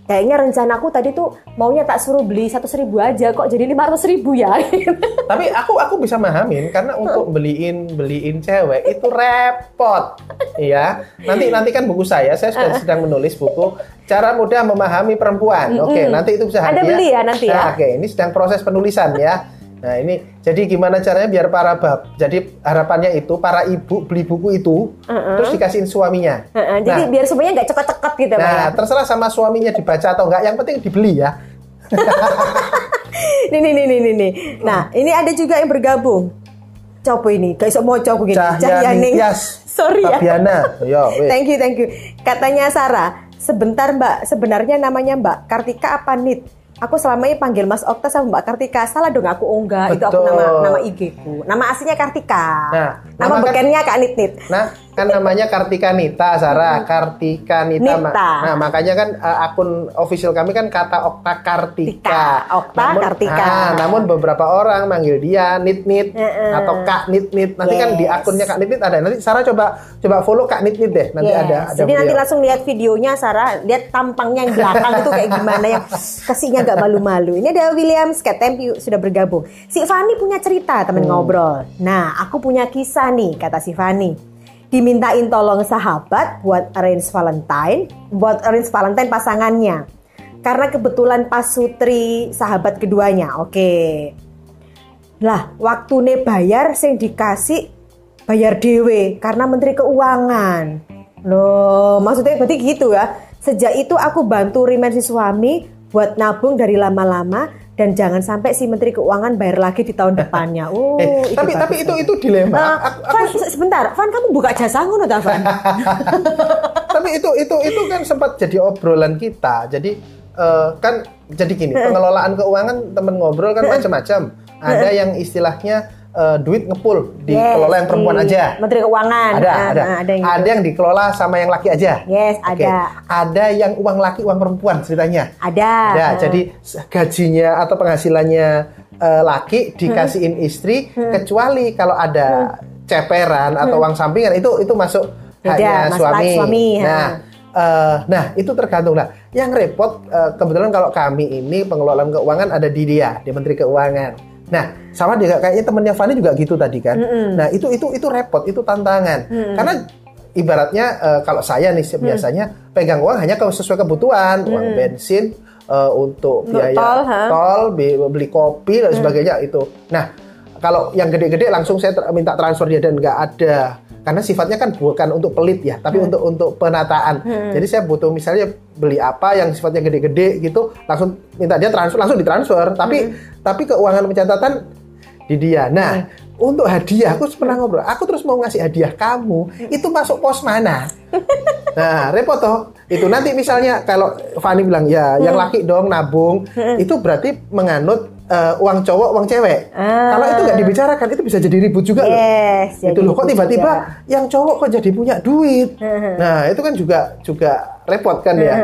kayaknya rencanaku tadi tuh maunya tak suruh beli satu ribu aja kok jadi lima ratus ribu ya. Tapi aku aku bisa mahamin karena untuk beliin beliin cewek itu repot. Iya. Nanti nanti kan buku saya, saya sudah sedang menulis buku cara mudah memahami perempuan. Oke, nanti itu bisa Ada hadiah. beli ya nanti ya? Nah, Oke, ini sedang proses penulisan ya. Nah, ini jadi gimana caranya biar para bab. Jadi harapannya itu para ibu beli buku itu terus dikasihin suaminya. Heeh, jadi Nah, biar semuanya nggak cekat-cekat gitu Pak, ya. Nah, terserah sama suaminya dibaca atau enggak, yang penting dibeli ya. Nih nih nih nih nih. Nah, ini ada juga yang bergabung. Coba ini, kayak sok mau coba gini. Cahyani Tias. Sorry ya. Fabiana. Yo, weh. Thank you, thank you. Katanya Sarah, sebentar Mbak, sebenarnya namanya Mbak Kartika apa Nit? Aku selama ini panggil Mas Okta sama Mbak Kartika. Salah dong aku oh enggak. Itu aku Betul. nama nama IG ku. Nama aslinya Kartika. Nah, nama nama kan- bekennya Kak Nit Nit. Nah, kan namanya Kartika Nita, Sarah. Kartika Nita. Ma- Nita. Nah, makanya kan uh, akun official kami kan kata Okta Kartika. Tika. Okta Kartika. Ah, namun beberapa orang manggil dia Nit Nit atau Kak Nit Nit. Nanti kan di Yes. akunnya Kak Nit Nit ada. Nanti Sarah coba coba follow Kak Nit Nit deh. Nanti Yes. ada ada Jadi nanti beliau. langsung lihat videonya Sarah, lihat tampangnya yang belakang itu kayak gimana yang kasihnya nggak malu-malu. Ini ada William Sketemp sudah bergabung. Si Fani punya cerita temen Hmm. ngobrol. Nah, aku punya kisah nih kata si Fani. Dimintain tolong sahabat buat arrange Valentine, buat arrange Valentine pasangannya. Karena kebetulan pas Sutri sahabat keduanya. Oke. Lah, waktu bayar sing dikasih bayar dewe karena Menteri Keuangan. Loh, maksudnya berarti gitu ya. Sejak itu aku bantu remind si suami buat nabung dari lama-lama dan jangan sampai si Menteri Keuangan bayar lagi di tahun depannya. Oh, Eh, tapi bagus tapi itu itu dilema. Eh, Aku- aku Van, se- sebentar, Van kamu buka jasa ngono ta, Van? tapi itu itu itu kan sempat jadi obrolan kita jadi eh, kan jadi gini pengelolaan keuangan temen ngobrol kan macam-macam ada yang istilahnya eh, duit ngepul dikelola yang perempuan di aja Menteri Keuangan. ada Ah, ada ah, ada yang ada gitu. yang dikelola sama yang laki aja Yes, Oke. ada. ada yang uang laki uang perempuan ceritanya Ada. ada Ah. jadi gajinya atau penghasilannya eh, laki dikasihin istri kecuali kalau ada ceperan atau uang sampingan itu itu masuk Beda, hanya suami. suami, ha. Nah, eh, nah itu tergantung lah. Yang repot eh, kebetulan kalau kami ini pengelolaan keuangan ada di dia, di Menteri Keuangan. Nah, sama dia kayaknya temennya Fani juga gitu tadi kan. Nah, itu itu itu repot, itu tantangan. Karena ibaratnya eh, kalau saya nih Mm. biasanya pegang uang hanya kalau sesuai kebutuhan, uang bensin eh, untuk Untuk biaya tol, ha? tol, beli kopi dan sebagainya itu. Nah, kalau yang gede-gede langsung saya minta transfer dia dan nggak ada karena sifatnya kan bukan untuk pelit ya, tapi untuk untuk penataan. Jadi saya butuh misalnya beli apa yang sifatnya gede-gede gitu, langsung minta dia transfer, langsung ditransfer. Tapi tapi keuangan pencatatan di dia. Nah, untuk hadiah aku pernah ngobrol, aku terus mau ngasih hadiah kamu, itu masuk pos mana? Nah, repot toh. Itu nanti misalnya kalau Fani bilang ya, yang laki dong nabung, itu berarti menganut eh, uang cowok, uang cewek. Ah. Kalau itu nggak dibicarakan, itu bisa jadi ribut juga loh. Yes, Itu jadi loh, kok tiba-tiba yang cowok kok jadi punya duit. Nah, itu kan juga juga repot kan ya.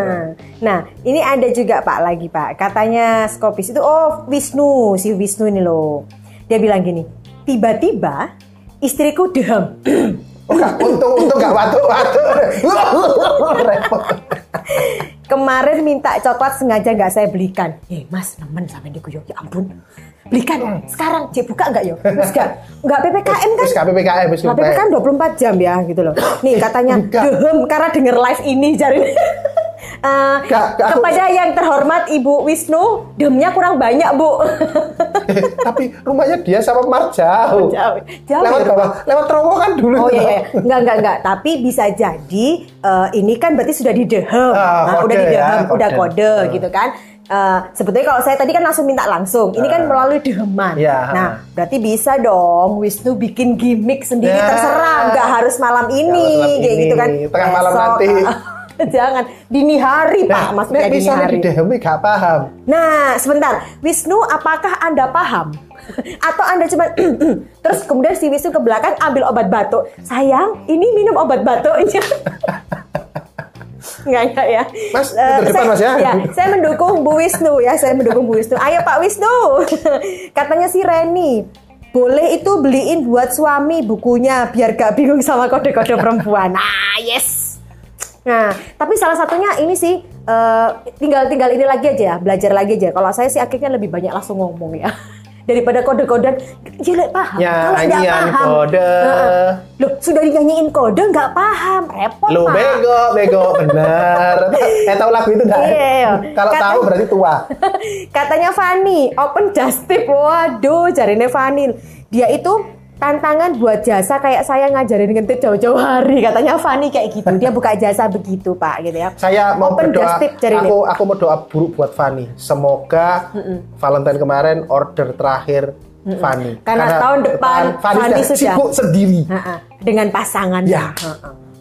Nah, ini ada juga Pak lagi Pak. Katanya Skopis itu oh Wisnu, si Wisnu ini loh. Dia bilang gini, tiba-tiba istriku dehem. Oh, untung untung nggak batuk-batuk. repot. Kemarin minta coklat sengaja nggak saya belikan. Eh Mas, nemen sampai diguyok. Ya ampun. Belikan sekarang. Cek buka nggak yo? Terus nggak? Nggak PPKM kan? Nggak PPKM, Nggak PPKM 24 jam ya gitu loh. Nih katanya dehem karena denger live ini cari. Eh, Enggak, enggak, aku- kepada yang terhormat Ibu Wisnu, demnya kurang banyak Bu. Eh, tapi rumahnya dia sama Mar jauh. Jauh. Jauh lewat ya, bawah, lewat terowongan dulu. Oh iya, iya. Enggak, enggak, enggak. Tapi bisa jadi eh, ini kan berarti sudah didehem. Ah, Nah, kode udah ya, didehem, udah kode. Ah. gitu kan. Eh, sebetulnya kalau saya tadi kan langsung minta langsung. Ini kan melalui deheman. Iya. Nah, berarti bisa dong Wisnu bikin gimmick sendiri Ya. terserah, nggak harus malam ini Nggak harus malam kayak ini. gitu kan. Tengah malam nanti. Jangan dini hari Pak, Nah, maksudnya nek dini hari. di DMI gak paham. Nah, sebentar. Wisnu, apakah Anda paham? Atau Anda cuma terus kemudian si Wisnu ke belakang ambil obat batuk. Sayang, ini minum obat batuknya. Enggak, enggak ya. Mas, pintu depan, saya, Mas, ya. Saya mendukung Bu Wisnu ya, saya mendukung Bu Wisnu. Ayo Pak Wisnu. Katanya si Reni, boleh itu beliin buat suami bukunya biar gak bingung sama kode-kode perempuan. Nah, yes. Nah, tapi salah satunya ini sih eh, tinggal tinggal ini lagi aja ya, belajar lagi aja. Kalau saya sih akhirnya lebih banyak langsung ngomong ya. Daripada kode-kodean, jelek paham. Kalau nggak Nyanyian paham, kode. Heeh. Loh, sudah dinyanyiin kode nggak paham, repot Lu Pak. bego, bego, bener. Eh tahu lagu itu enggak? Iya, iya. Kalau tahu berarti tua. Katanya Fani, open just tip. Waduh, jarine Fani. Dia itu tantangan buat jasa kayak saya ngajarin ngentut jauh-jauh hari. Katanya Fani kayak gitu. Dia buka jasa begitu, Pak, gitu ya. Saya mau open berdoa. Aku aku mau doa buruk buat Fani. Semoga Valentine kemarin order terakhir Fanny. Karena tahun depan Fanny, Fanny sudah sibuk sendiri. Ha-ha. dengan pasangan. Ya.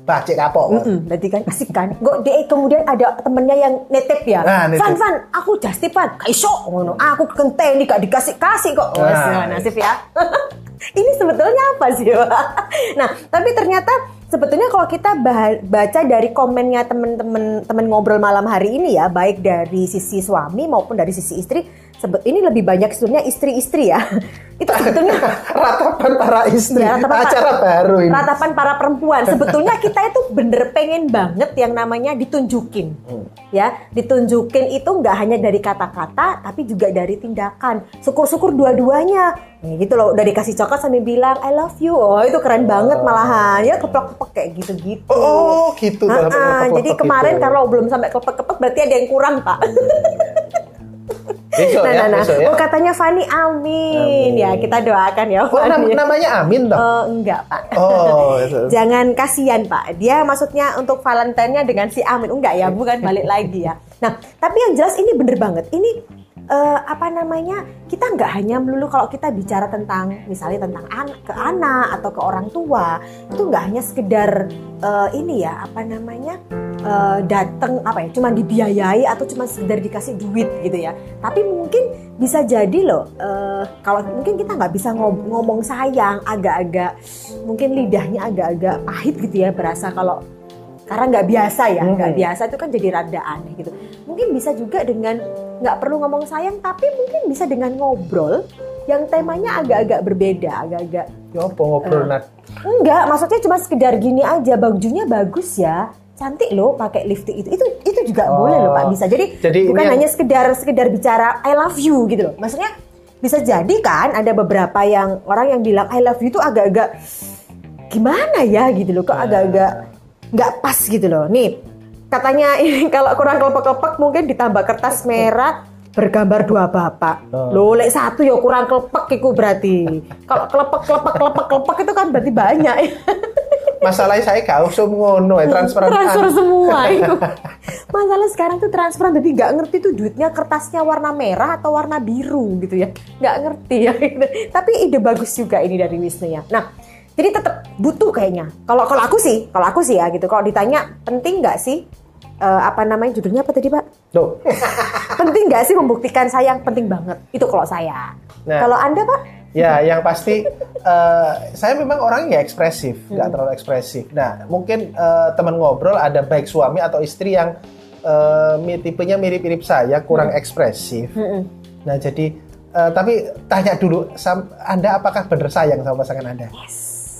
Bacek kapok. Mm, berarti kan asik kan. Kok dia kemudian ada temennya yang netep ya. Nah, nitip. Fan, Fan, aku just Fan. Kaiso ngono. Aku kenteni gak dikasih-kasih kok. Nah. nasib ya. Ini sebetulnya apa sih, Pak? Nah, tapi ternyata sebetulnya kalau kita baca dari komennya temen-temen temen ngobrol malam hari ini ya, baik dari sisi suami maupun dari sisi istri, sebet ini lebih banyak sebetulnya istri-istri ya. Itu sebetulnya Ratapan para istri. Ya, ratapan Acara pa- baru ini. Ratapan para perempuan. Sebetulnya kita itu bener pengen banget yang namanya ditunjukin. Hmm. Ya, ditunjukin itu nggak hanya dari kata-kata, tapi juga dari tindakan. Syukur-syukur dua-duanya. Nih, gitu loh, udah dikasih coklat sambil bilang I love you. Oh, itu keren banget malahan. Ya keplek-keplek kayak gitu-gitu. Oh, gitu. Ah, sampai ah, klepek-klepek jadi kemarin gitu. kalau belum sampai kelepek-kelepek berarti ada yang kurang, Pak. Besok nah, ya, nah, nah. besok ya. Oh, katanya Fani amin. Amin. Ya, kita doakan ya Oh, nam- Fani. namanya Amin toh? Oh, enggak, Pak. Oh. Jangan kasihan Pak. Dia maksudnya untuk Valentine-nya dengan si Amin. Enggak ya, bukan balik lagi ya. Nah, tapi yang jelas ini bener banget. Ini eh, apa namanya? Kita nggak hanya melulu kalau kita bicara tentang misalnya tentang anak ke anak atau ke orang tua, itu nggak hanya sekedar eh, ini ya, apa namanya? Eh, datang apa ya cuma dibiayai atau cuma sekedar dikasih duit gitu ya tapi mungkin bisa jadi loh eh, kalau mungkin kita nggak bisa ngom- ngomong sayang agak-agak mungkin lidahnya agak-agak pahit gitu ya berasa kalau karena nggak biasa ya nggak Hmm. biasa itu kan jadi rada aneh gitu mungkin bisa juga dengan nggak perlu ngomong sayang tapi mungkin bisa dengan ngobrol yang temanya agak-agak berbeda agak-agak Ya apa ngobrol Nat? Enggak, maksudnya cuma sekedar gini aja, bajunya bagus ya. Cantik loh pakai lipstick itu. Itu itu juga Oh. boleh loh Pak bisa. Jadi, Jadi bukan ini yang- hanya sekedar sekedar bicara I love you gitu loh. Maksudnya bisa jadi kan ada beberapa yang orang yang bilang I love you itu agak-agak gimana ya gitu loh. Kok Nah. agak-agak nggak pas gitu loh. Nih, katanya ini kalau kurang kelepek-kelepek mungkin ditambah kertas merah bergambar dua bapak. Oh. Loh, lek satu ya kurang kelepek iku berarti. Kalau kelepek kelepek kelepek kelepek itu kan berarti banyak. Masalahnya saya gak usah ngono ya transferan. transfer semua itu. Masalah sekarang tuh transferan jadi nggak ngerti tuh duitnya kertasnya warna merah atau warna biru gitu ya. Nggak ngerti ya. Tapi ide bagus juga ini dari Wisnu ya. Nah, jadi tetap butuh kayaknya. Kalau kalau aku sih, kalau aku sih ya gitu. Kalau ditanya penting nggak sih eh, apa namanya judulnya apa tadi Pak? Loh, Penting nggak sih membuktikan sayang? Penting banget. Itu kalau saya. Nah. Kalau Anda Pak? Ya yang pasti eh, saya memang orangnya nggak ekspresif, nggak Hmm. terlalu ekspresif. Nah, mungkin eh, teman ngobrol ada baik suami atau istri yang eh, mi- tipenya mirip-mirip saya, kurang ekspresif. Mm-mm. Nah, jadi eh, tapi tanya dulu, sam- Anda apakah benar sayang sama pasangan Anda?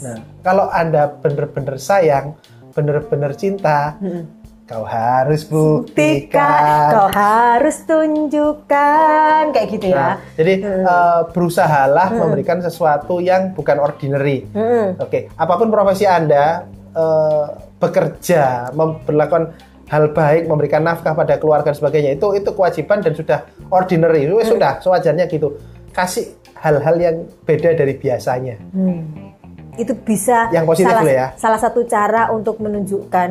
Nah, kalau Anda benar-benar sayang, benar-benar cinta, Mm-mm. Kau harus Buktikan, kau harus tunjukkan kayak gitu ya. Nah, jadi Hmm. eh, berusahalah memberikan sesuatu yang bukan ordinary. Mm-mm. Oke, apa pun profesi Anda eh, bekerja, memperlakukan hal baik, memberikan nafkah pada keluarga dan sebagainya itu itu kewajiban dan sudah ordinary. Itu Hmm. sudah sewajarnya gitu. Kasih hal-hal yang beda dari biasanya. Hmm. Itu bisa Yang positif salah, ya. salah satu cara untuk menunjukkan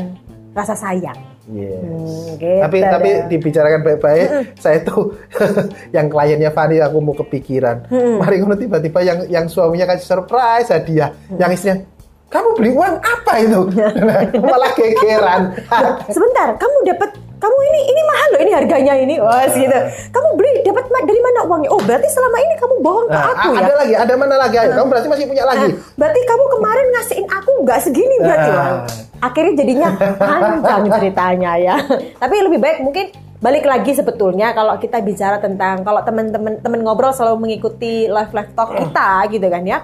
rasa sayang. Yes. Hmm, gitu tapi tapi dibicarakan baik-baik, saya tuh yang kliennya Fani aku mau kepikiran. Mari ngono tiba-tiba yang yang suaminya kasih surprise hadiah, yang istrinya kamu beli uang apa itu? Malah gegeran. Sebentar, kamu dapat kamu ini ini mahal loh ini harganya ini. Wah, gitu. Kamu beli dapat dari mana uangnya? Oh, berarti selama ini kamu bohong ke Nah, aku a- ya. ada lagi, ada mana lagi? Ayo, kamu berarti masih punya lagi. Nah, berarti kamu kemarin ngasihin aku nggak segini berarti. Nah. Akhirnya jadinya panjang ceritanya ya. Tapi lebih baik mungkin balik lagi sebetulnya kalau kita bicara tentang kalau teman-teman teman ngobrol selalu mengikuti live live talk kita gitu kan ya.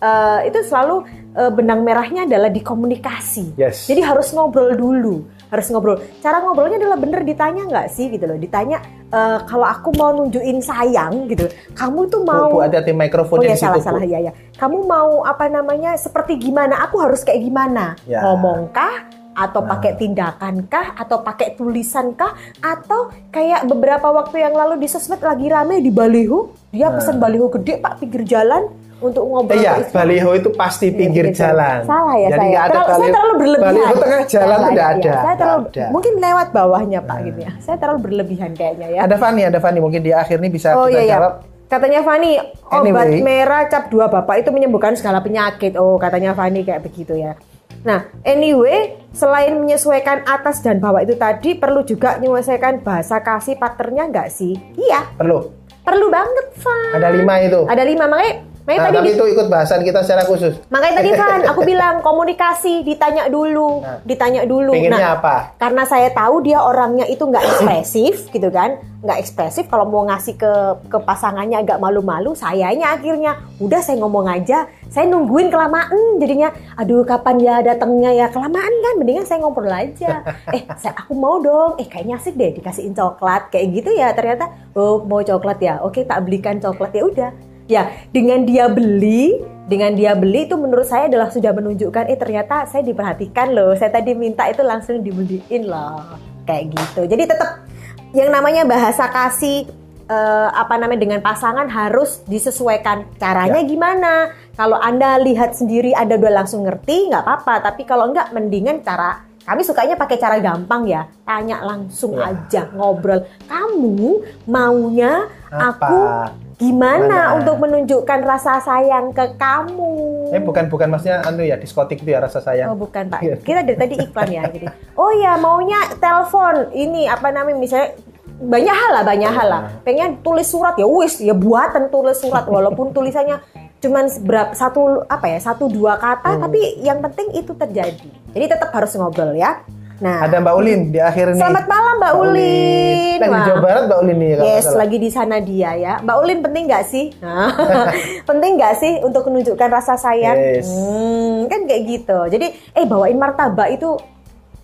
Eh, itu selalu eh, benang merahnya adalah di komunikasi. Yes. Jadi harus ngobrol dulu, harus ngobrol. Cara ngobrolnya adalah bener ditanya nggak sih gitu loh. Ditanya eh, kalau aku mau nunjukin sayang gitu, kamu tuh mau Bu, hati-hati Oh mikrofonnya ya di situ. salah Bu. salah ya ya. Kamu mau apa namanya seperti gimana? Aku harus kayak gimana? Ya. Ngomongkah? Atau pakai tindakan-kah? Atau pakai tulisan-kah? Atau kayak beberapa waktu yang lalu di sosmed lagi rame di baliho, dia pesan baliho gede pak pinggir jalan untuk ngobrol. Nah. Iya, baliho itu pasti pinggir Gitu. jalan. Salah ya Jadi saya. Terlalu- saya terlalu berlebihan. Baliho tengah jalan Salah, tidak ya, ada. Saya terlalu ada. mungkin lewat bawahnya pak gitu ya. Saya terlalu berlebihan kayaknya ya. Ada Fani, ada Fani. Mungkin di akhir ini bisa Oh, kita iya, iya. jawab Katanya Fani, obat Anyway. merah cap dua bapak itu menyembuhkan segala penyakit. Oh, katanya Fani kayak begitu ya. Nah, anyway, selain menyesuaikan atas dan bawah itu tadi, perlu juga menyesuaikan bahasa kasih patternnya nggak sih? Iya, Perlu. perlu banget, Fan. Ada lima itu. Ada lima, makanya, makanya Nah, tadi tapi di- itu ikut bahasan kita secara khusus. Makanya tadi Van, aku bilang komunikasi ditanya dulu, Nah. ditanya dulu. Pengennya apa? Karena saya tahu dia orangnya itu nggak ekspresif, gitu kan? Nggak ekspresif. Kalau mau ngasih ke ke pasangannya agak malu-malu, sayanya akhirnya udah saya ngomong aja. Saya nungguin kelamaan, jadinya, aduh kapan ya datangnya ya kelamaan kan? Mendingan saya ngobrol aja. eh, saya, aku mau dong. Eh, kayaknya asik deh dikasihin coklat kayak gitu ya. Ternyata, oh mau coklat ya? Oke, tak belikan coklat ya udah. Ya, dengan dia beli, dengan dia beli itu menurut saya adalah sudah menunjukkan, eh ternyata saya diperhatikan loh. Saya tadi minta itu langsung dibeliin loh, kayak gitu. Jadi tetap yang namanya bahasa kasih eh, apa namanya dengan pasangan harus disesuaikan. Caranya gimana? Kalau anda lihat sendiri, anda udah langsung ngerti, nggak apa-apa. Tapi kalau nggak, mendingan cara kami sukanya pakai cara gampang ya, tanya langsung Ya. aja, ngobrol. Kamu maunya aku Apa? Gimana Mana? untuk menunjukkan rasa sayang ke kamu? Eh bukan bukan maksudnya anu ya diskotik itu ya rasa Oh sayang. bukan pak, Iya. kita dari tadi iklan ya. Jadi, oh ya maunya telepon ini apa namanya misalnya banyak hal lah banyak hal lah. Pengen tulis surat ya wis ya buatan tulis surat walaupun tulisannya cuman berapa satu apa ya satu dua kata Hmm. tapi yang penting itu terjadi. Jadi tetap harus ngobrol ya. Nah, Ada Mbak Ulin di akhir nih. Selamat malam Mbak Ulin. Lagi di Wah. Jawa Barat Mbak Ulin nih Yes, lagi di sana dia ya. Mbak Ulin penting nggak sih? Nah, penting nggak sih untuk menunjukkan rasa sayang? Yes. Hmm, kan kayak gitu. Jadi, eh bawain martabak itu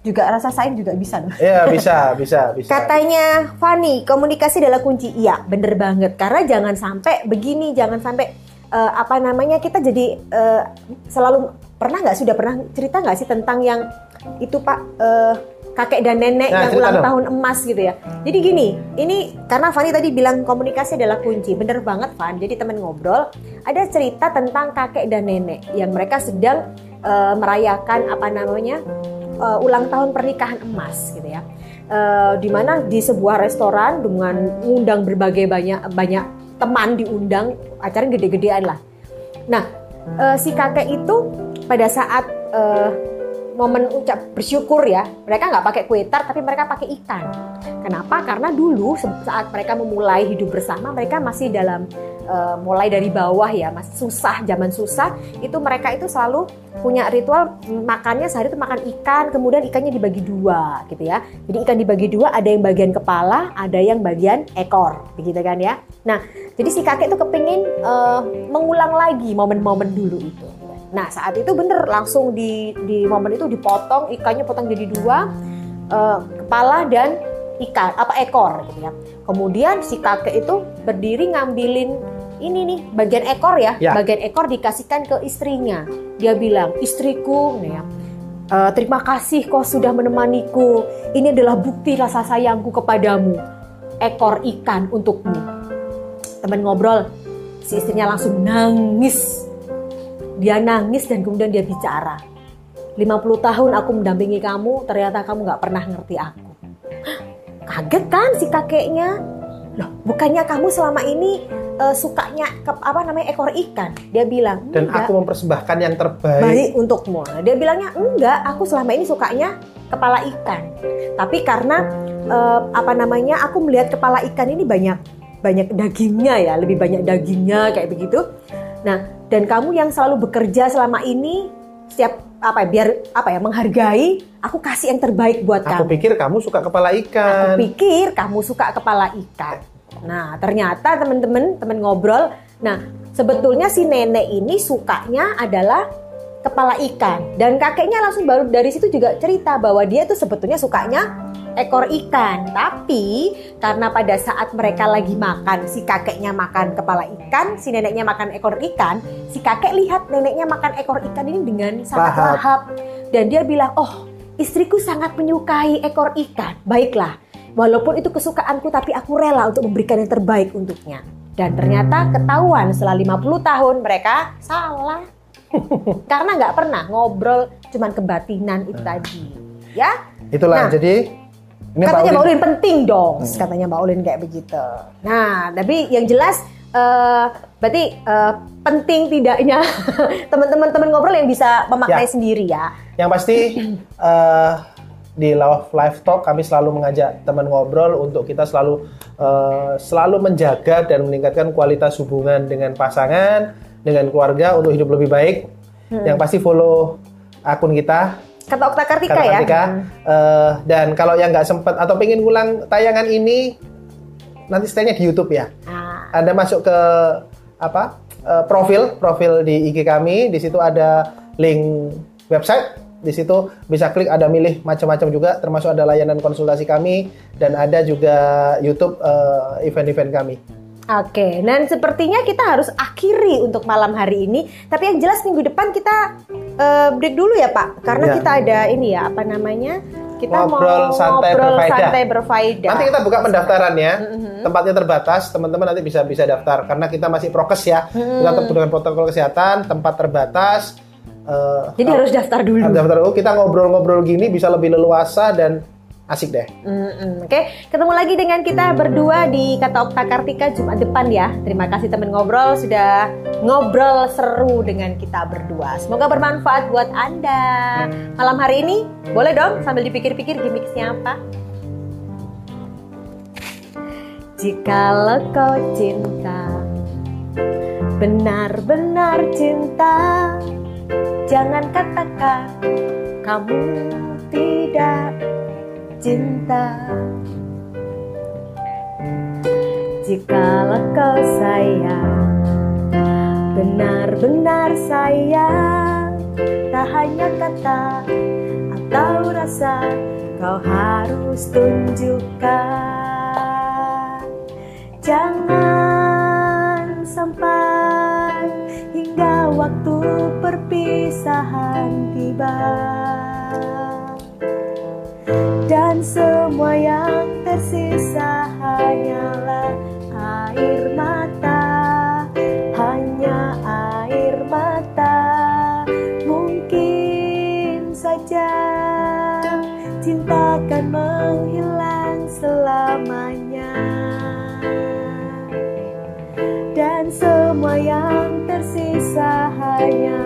juga rasa sayang juga bisa. loh. Iya bisa bisa bisa. Katanya Fani, komunikasi adalah kunci. Iya, bener banget. Karena jangan sampai begini, jangan sampai eh, apa namanya kita jadi eh, selalu pernah nggak sudah pernah cerita nggak sih tentang yang itu Pak eh, kakek dan nenek Nah, yang ulang dong. tahun emas gitu ya. Jadi gini, ini karena Fani tadi bilang komunikasi adalah kunci, bener banget Van. Jadi teman ngobrol, ada cerita tentang kakek dan nenek yang mereka sedang eh, merayakan apa namanya eh, ulang tahun pernikahan emas gitu ya. Eh, di mana di sebuah restoran dengan mengundang berbagai banyak banyak teman diundang acara gede-gedean lah. Nah, eh, si kakek itu pada saat eh, momen ucap bersyukur ya, mereka nggak pakai kue tart tapi mereka pakai ikan. Kenapa? Karena dulu saat mereka memulai hidup bersama, mereka masih dalam eh, mulai dari bawah ya, masih susah, zaman susah. Itu mereka itu selalu punya ritual makannya sehari itu makan ikan, kemudian ikannya dibagi dua gitu ya. Jadi ikan dibagi dua, ada yang bagian kepala, ada yang bagian ekor, begitu kan ya. Nah, jadi si kakek tuh kepingin eh, mengulang lagi momen-momen dulu itu. Nah saat itu bener langsung di di momen itu dipotong ikannya potong jadi dua eh, kepala dan ikan apa ekor gitu ya. Kemudian si kakek itu berdiri ngambilin ini nih bagian ekor ya, Ya. bagian ekor dikasihkan ke istrinya. Dia bilang istriku nih ya. "eh, terima kasih kau sudah menemaniku. Ini adalah bukti rasa sayangku kepadamu. Ekor ikan untukmu. Teman ngobrol, si istrinya langsung nangis dia nangis dan kemudian dia bicara. 50 tahun aku mendampingi kamu, ternyata kamu nggak pernah ngerti aku. Kaget kan si kakeknya? Loh, bukannya kamu selama ini eh, sukanya ke apa namanya ekor ikan? Dia bilang, Dan "Enggak, aku mempersembahkan yang terbaik. baik untukmu. Dia bilangnya enggak, aku selama ini sukanya kepala ikan. Tapi karena eh, apa namanya, aku melihat kepala ikan ini banyak banyak dagingnya ya, lebih banyak dagingnya kayak begitu. Nah, dan kamu yang selalu bekerja selama ini setiap apa ya, biar apa ya menghargai, aku kasih yang terbaik buat Aku kamu. pikir kamu suka kepala Aku ikan. pikir kamu suka kepala ikan. Nah, ternyata teman-teman, teman ngobrol. Nah, sebetulnya si nenek ini sukanya adalah kepala ikan. Dan kakeknya langsung baru dari situ juga cerita bahwa dia tuh sebetulnya sukanya ekor ikan. Tapi karena pada saat mereka lagi makan, si kakeknya makan kepala ikan, si neneknya makan ekor ikan, si kakek lihat neneknya makan ekor ikan ini dengan sangat Lahap. lahap. Dan dia bilang, oh istriku sangat menyukai ekor ikan. Baiklah, walaupun itu kesukaanku, tapi aku rela untuk memberikan yang terbaik untuknya. Dan ternyata ketahuan setelah 50 tahun mereka salah. Karena nggak pernah ngobrol cuman kebatinan itu tadi. Ya, Itulah Nah, jadi ini katanya Mbak Ulin. Ulin penting dong, Hmm. katanya Mbak Ulin kayak begitu. Nah, tapi yang jelas eh, berarti eh, penting tidaknya teman-teman teman ngobrol yang bisa memaknai Ya. sendiri ya. Yang pasti eh, di Love Live Talk kami selalu mengajak teman ngobrol untuk kita selalu eh, selalu menjaga dan meningkatkan kualitas hubungan dengan pasangan, dengan keluarga untuk hidup lebih baik. Yang pasti follow akun kita Kata Okta Kartika Kata ya. Kartika. Eh, dan kalau yang nggak sempat atau pengen ulang tayangan ini nanti stay-nya di YouTube ya. Ah, Anda masuk ke apa eh, profil profil di IG kami di situ ada link website di situ bisa klik ada milih macam-macam juga termasuk ada layanan konsultasi kami dan ada juga YouTube eh, event-event kami. Oke, dan sepertinya kita harus akhiri untuk malam hari ini. Tapi yang jelas minggu depan kita eh, break dulu ya Pak, karena Ya. kita ada ini ya apa namanya? Kita Ngobrol mau santai ngobrol berfaedah. santai berfaedah. Nanti kita buka pendaftarannya, tempatnya terbatas, teman-teman nanti bisa bisa daftar karena kita masih prokes ya, kita tetap dengan protokol kesehatan, tempat terbatas. eh, Jadi harus daftar dulu. daftar dulu, kita ngobrol-ngobrol gini bisa lebih leluasa dan asik deh. Mm-mm. Oke, ketemu lagi dengan kita berdua di Kata Okta Kartika Jumat depan ya. Terima kasih teman ngobrol sudah ngobrol seru dengan kita berdua. Semoga bermanfaat buat Anda. Malam hari ini boleh dong sambil dipikir-pikir gimmicksnya apa? Jikalau kau cinta, benar-benar cinta, jangan katakan kamu tidak cinta. Jikalau kau sayang Benar-benar sayang Tak hanya kata atau rasa Kau harus tunjukkan. Jangan sampai hingga waktu perpisahan tiba dan semua yang tersisa hanyalah air mata, hanya air mata. Mungkin saja cinta akan menghilang selamanya, dan semua yang tersisa hanyalah